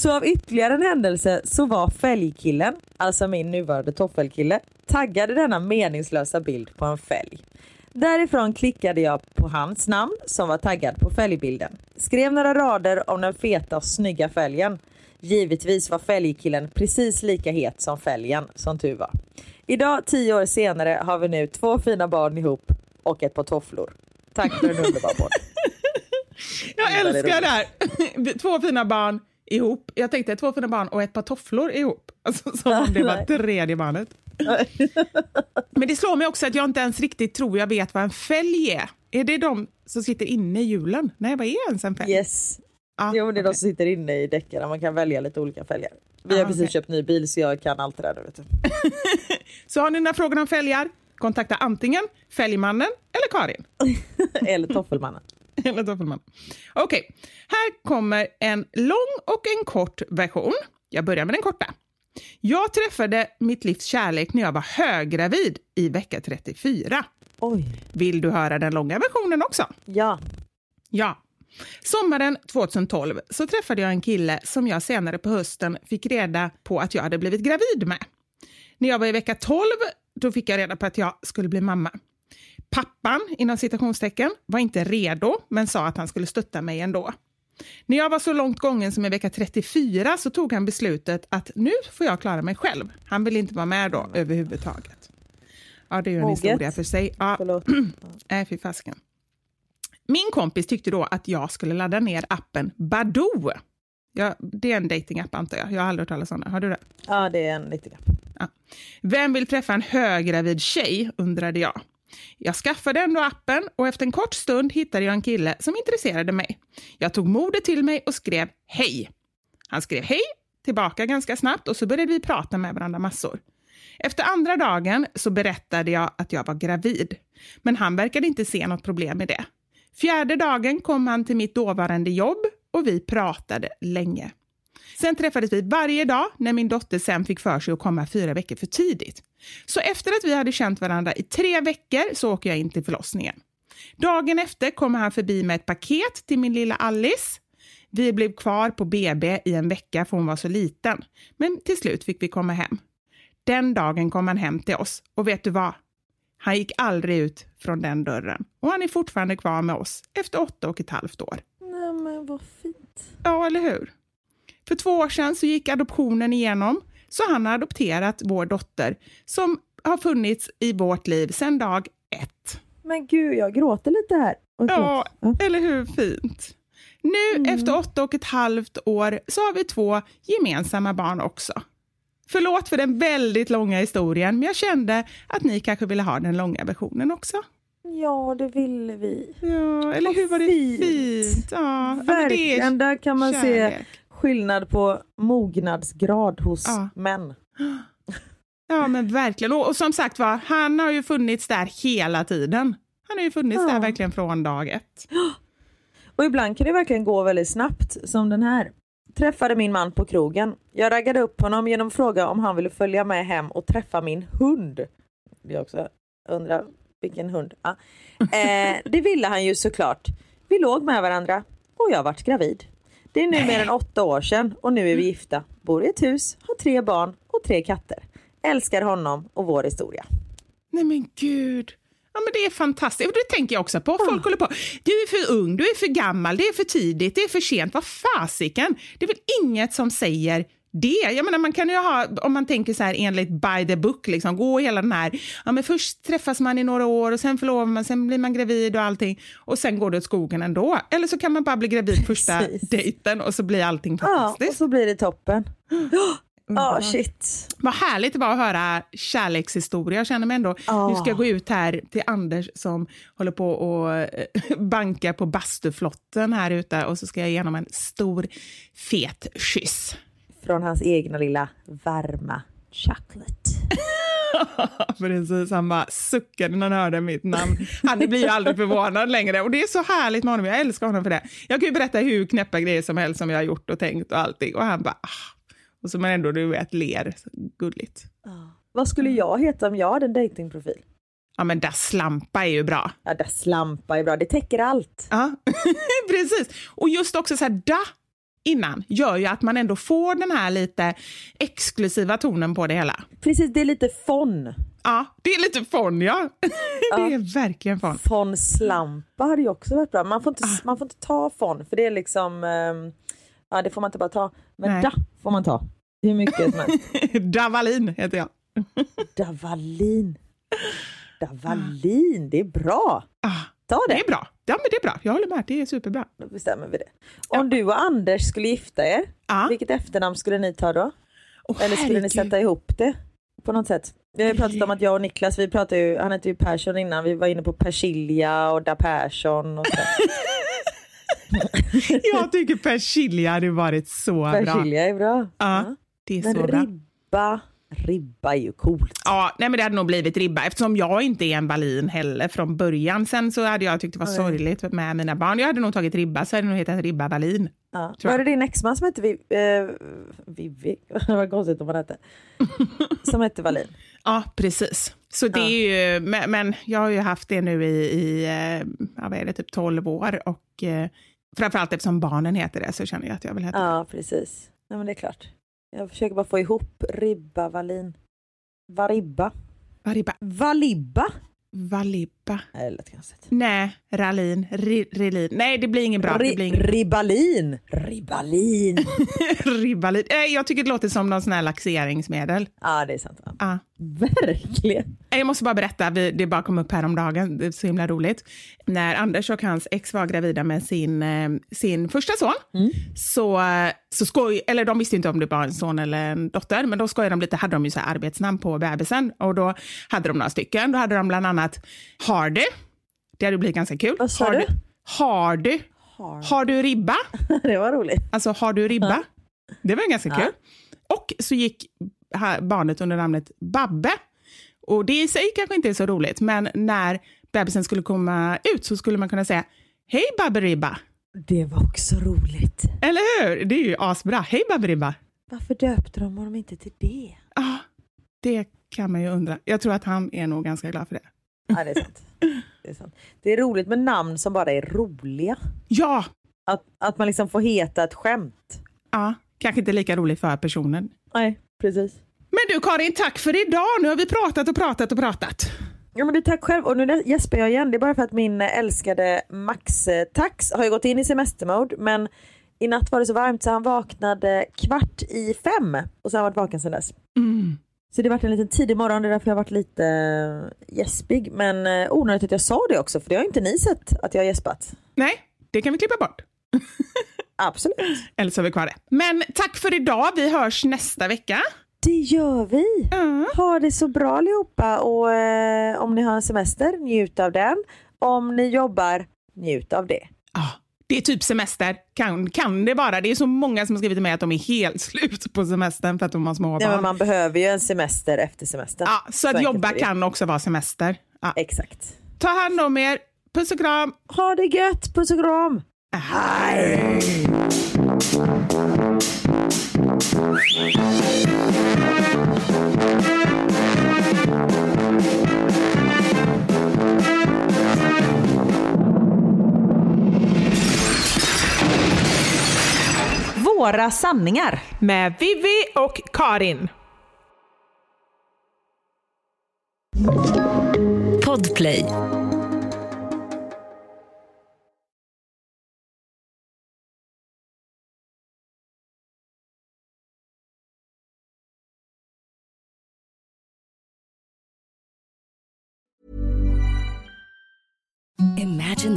Så av ytterligare en händelse så var fälgkillen, alltså min nuvarande toffelkille, taggade denna meningslösa bild på en fälg. Därifrån klickade jag på hans namn som var taggad på fälgbilden. Skrev några rader om den feta och snygga fälgen. Givetvis var fälgkillen precis lika het som fälgen, som tur var. Idag, tio år senare, har vi nu två fina barn ihop och ett par tofflor. Tack för en underbar podd. Jag älskar det här. Två fina barn ihop. Jag tänkte två fina barn och ett par tofflor ihop. Alltså, som om det var tredje barnet. Men det slår mig också att jag inte ens riktigt tror jag vet vad en fälg är. Är det de som sitter inne i hjulen? Nej, vad är ens en fälg? Yes. Ah, Jo, det är de okej. som sitter inne i däcken. Man kan välja lite olika fälgar. Vi har Ah, precis okej. köpt ny bil så jag kan allt det där nu. Vet du. Så har ni några frågor om fälgar? Kontakta antingen Fälgmannen eller Karin. Eller toffelmannen. Eller Toffelman. Okej, här kommer en lång och en kort version. Jag börjar med den korta. Jag träffade mitt livs kärlek när jag var höggravid i vecka 34. Oj. Vill du höra den långa versionen också? Ja. Ja. Sommaren 2012 så träffade jag en kille som jag senare på hösten fick reda på att jag hade blivit gravid med. När jag var i vecka 12 då fick jag reda på att jag skulle bli mamma. Pappan, inom citationstecken, var inte redo men sa att han skulle stötta mig ändå. När jag var så långt gången som i vecka 34 så tog han beslutet att nu får jag klara mig själv. Han vill inte vara med då överhuvudtaget. Ja, det är ju en Moget. historia för sig. Ja, Förlåt. Nej, fy fasken. Min kompis tyckte då att jag skulle ladda ner appen Badoo. Ja, det är en datingapp antar jag. Jag har aldrig hört talas om den. Har du det? Ja, det är en liten app. Vem vill träffa en höggravid tjej, undrade jag. Jag skaffade ändå appen och efter en kort stund hittade jag en kille som intresserade mig. Jag tog modet till mig och skrev hej. Han skrev hej tillbaka ganska snabbt och så började vi prata med varandra massor. Efter andra dagen så berättade jag att jag var gravid, men han verkade inte se något problem med det. Fjärde dagen kom han till mitt dåvarande jobb och vi pratade länge. Sen träffades vi varje dag när min dotter sen fick för sig att komma fyra veckor för tidigt. Så efter att vi hade känt varandra i tre veckor så åker jag in till förlossningen. Dagen efter kommer han förbi med ett paket till min lilla Alice. Vi blev kvar på BB i en vecka för hon var så liten, men till slut fick vi komma hem. Den dagen kom han hem till oss och vet du vad? Han gick aldrig ut från den dörren och han är fortfarande kvar med oss efter åtta och ett halvt år. Nej men vad fint. Ja, eller hur? För två år sedan så gick adoptionen igenom, så han har adopterat vår dotter som har funnits i vårt liv sedan dag ett. Men gud, jag gråter lite här. Ja. Ja. eller hur fint? Nu efter åtta och ett halvt år så har vi två gemensamma barn också. Förlåt för den väldigt långa historien, men jag kände att ni kanske ville ha den långa versionen också. ja, det ville vi. Ja, eller Vad hur var det fint. fint? Ja, ja, Verkligen, där kan man se kärlek. skillnad på mognadsgrad hos Ja. män. Ja, men verkligen. Och, och som sagt var, han har ju funnits där hela tiden. Han har ju funnits Ja. där verkligen från dag ett. Och ibland kan det verkligen gå väldigt snabbt som den här. Träffade min man på krogen. Jag raggade upp honom genom att fråga om han ville följa med hem och träffa min hund. Jag också undrar vilken hund. Ja. Eh, det ville han ju såklart. Vi låg med varandra och jag vart gravid. Det är nu mer än åtta år sedan och nu är vi gifta. Bor i ett hus, har tre barn och tre katter. Älskar honom och vår historia. Nej men gud. Ja, men det är fantastiskt. Och det tänker jag också på. Folk håller på. Du är för ung, du är för gammal, det är för tidigt, det är för sent. Vad fasiken? Det är väl inget som säger det. Jag menar, man kan ju ha, om man tänker så här enligt by the book, liksom, gå hela den här, ja men först träffas man i några år och sen förlovar man, sen blir man gravid och allting och sen går det åt skogen ändå. Eller så kan man bara bli gravid första Precis. dejten och så blir allting Ja, fantastiskt. och så blir det toppen. Ja, shit. Vad härligt det var att höra kärlekshistoria. Jag känner mig ändå, Ja. nu ska jag gå ut här till Anders som håller på och eh, bankar på bastuflotten här ute och så ska jag ge honom en stor fet kyss. Från hans egna lilla varma chocolate. Precis, han bara suckade när han hörde mitt namn. Han blir ju aldrig förvånad längre och det är så härligt med honom. Jag älskar honom för det. Jag kan ju berätta hur knäppa grejer som helst som jag har gjort och tänkt och allting och han bara ah. Och så men ändå du vet ler gulligt. Vad skulle jag heta om jag hade en datingprofil? Ja men där slampa är ju bra. Ja, där slampa är bra. Det täcker allt. Ja, precis. Och just också så här da innan gör ju att man ändå får den här lite exklusiva tonen på det hela. Precis, det är lite fon. Ja, det är lite fon ja. det är verkligen fon. Fon slampa hade ju också varit bra. Man får inte, man får inte ta fon för det är liksom, ehm, ja det får man inte bara ta. Men Nej. da får man ta. Hur mycket som helst. Davalin heter jag. Davalin. Davalin, det är bra. Ah, Ta det det. är bra. Ja, men det är bra. Jag håller med. Det är superbra. Då bestämmer vi det. Om du och Anders skulle gifta er, Ja. vilket efternamn skulle ni ta då? Åh, Eller skulle ni herregud. sätta ihop det på något sätt? Vi har ju pratat om att jag och Niklas, vi pratade ju, han hette ju Persson innan, vi var inne på Persilja och Da Persson och så. Jag tycker persilja hade varit så bra. Persilja är bra. Ja, det är Men så bra. ribba, ribba är ju coolt. Ja, nej men det hade nog blivit ribba eftersom jag inte är en balin heller från början. Sen så hade jag tyckt det var Nej. sorgligt med mina barn. Jag hade nog tagit ribba så hade det nog hetat ribba balin. Ja. Var det din exman som hette Viv, eh, Vivi? Det var konstigt om man hette. Som hette Wallin. Ja, precis. Så det är ju, men, men jag har ju haft det nu i, i eh, ja, vad är det, typ 12 år och eh, framförallt eftersom barnen heter det så känner jag att jag vill heta det. Ja, precis. Nej, men det är klart. Jag försöker bara få ihop ribba, Wallin. Varibba. Varibba. Valibba? Valibba. Nej, det lät konstigt. Nej, Ralin. Ri, rilin. Nej, det blir inget bra. Det blir Ri- inget Ribbalin. Ribbalin. Ribbalin. Nej, jag tycker det låter som någon sån här laxeringsmedel. ja, det är sant. Ja. Ja. Verkligen. Jag måste bara berätta, vi- det bara kom upp häromdagen, det är så himla roligt. När Anders och hans ex var gravida med sin, eh, sin första son, så, eh, så skoj, eller de visste inte om det var en son eller en dotter, men då skojade de lite, hade de ju så arbetsnamn på bebisen och då hade de några stycken. Då hade de bland annat Hardy, det hade blivit ganska kul. Vad sa Hardy. du? Hardy. Har. Har du ribba? Det var roligt. Alltså, har du ribba? Det var ganska kul. Och så gick barnet under namnet Babbe. Och det i sig kanske inte är så roligt, men när bebisen skulle komma ut så skulle man kunna säga Hej Babberibba! Det var också roligt. Eller hur? Det är ju asbra. Hej Babberibba! Varför döpte de honom inte till det? Ja, det kan man ju undra. Jag tror att han är nog ganska glad för det. Ja, det är sant. Det är, sant. Det är roligt med namn som bara är roliga. Ja, Att, att man liksom får heta ett skämt. ja, kanske inte lika roligt för personen. Nej, precis. Men du Karin, tack för idag. Nu har vi pratat och pratat och pratat. Ja men du tack själv och nu gäspar jag igen. Det är bara för att min älskade Max eh, Tax har ju gått in i semestermode men i natt var det så varmt så han vaknade kvart i fem och så har han varit vaken sedan dess. Mm. Så det har varit en liten tidig morgon, det är därför jag har varit lite eh, gäspig. Men eh, onödigt att jag sa det också för det har inte ni sett att jag har gäspat. Nej, det kan vi klippa bort. Absolut. Eller så har vi kvar det. Men tack för idag. Vi hörs nästa vecka. Det gör vi. Ja. Ha det så bra allihopa och eh, om ni har en semester, njut av den. Om ni jobbar, njut av det. Ja, det är typ semester. Kan, kan det vara. Det är så många som har skrivit till mig att de är helt slut på semestern för att de har små barn. Ja, men man behöver ju en semester efter semestern. ja, så att enkelt jobba kan också vara semester. Ja. Exakt. Ta hand om er. Puss och kram. Ha det gött, puss och kram! Hej! Våra sanningar. Med Vivi och Karin. Podplay.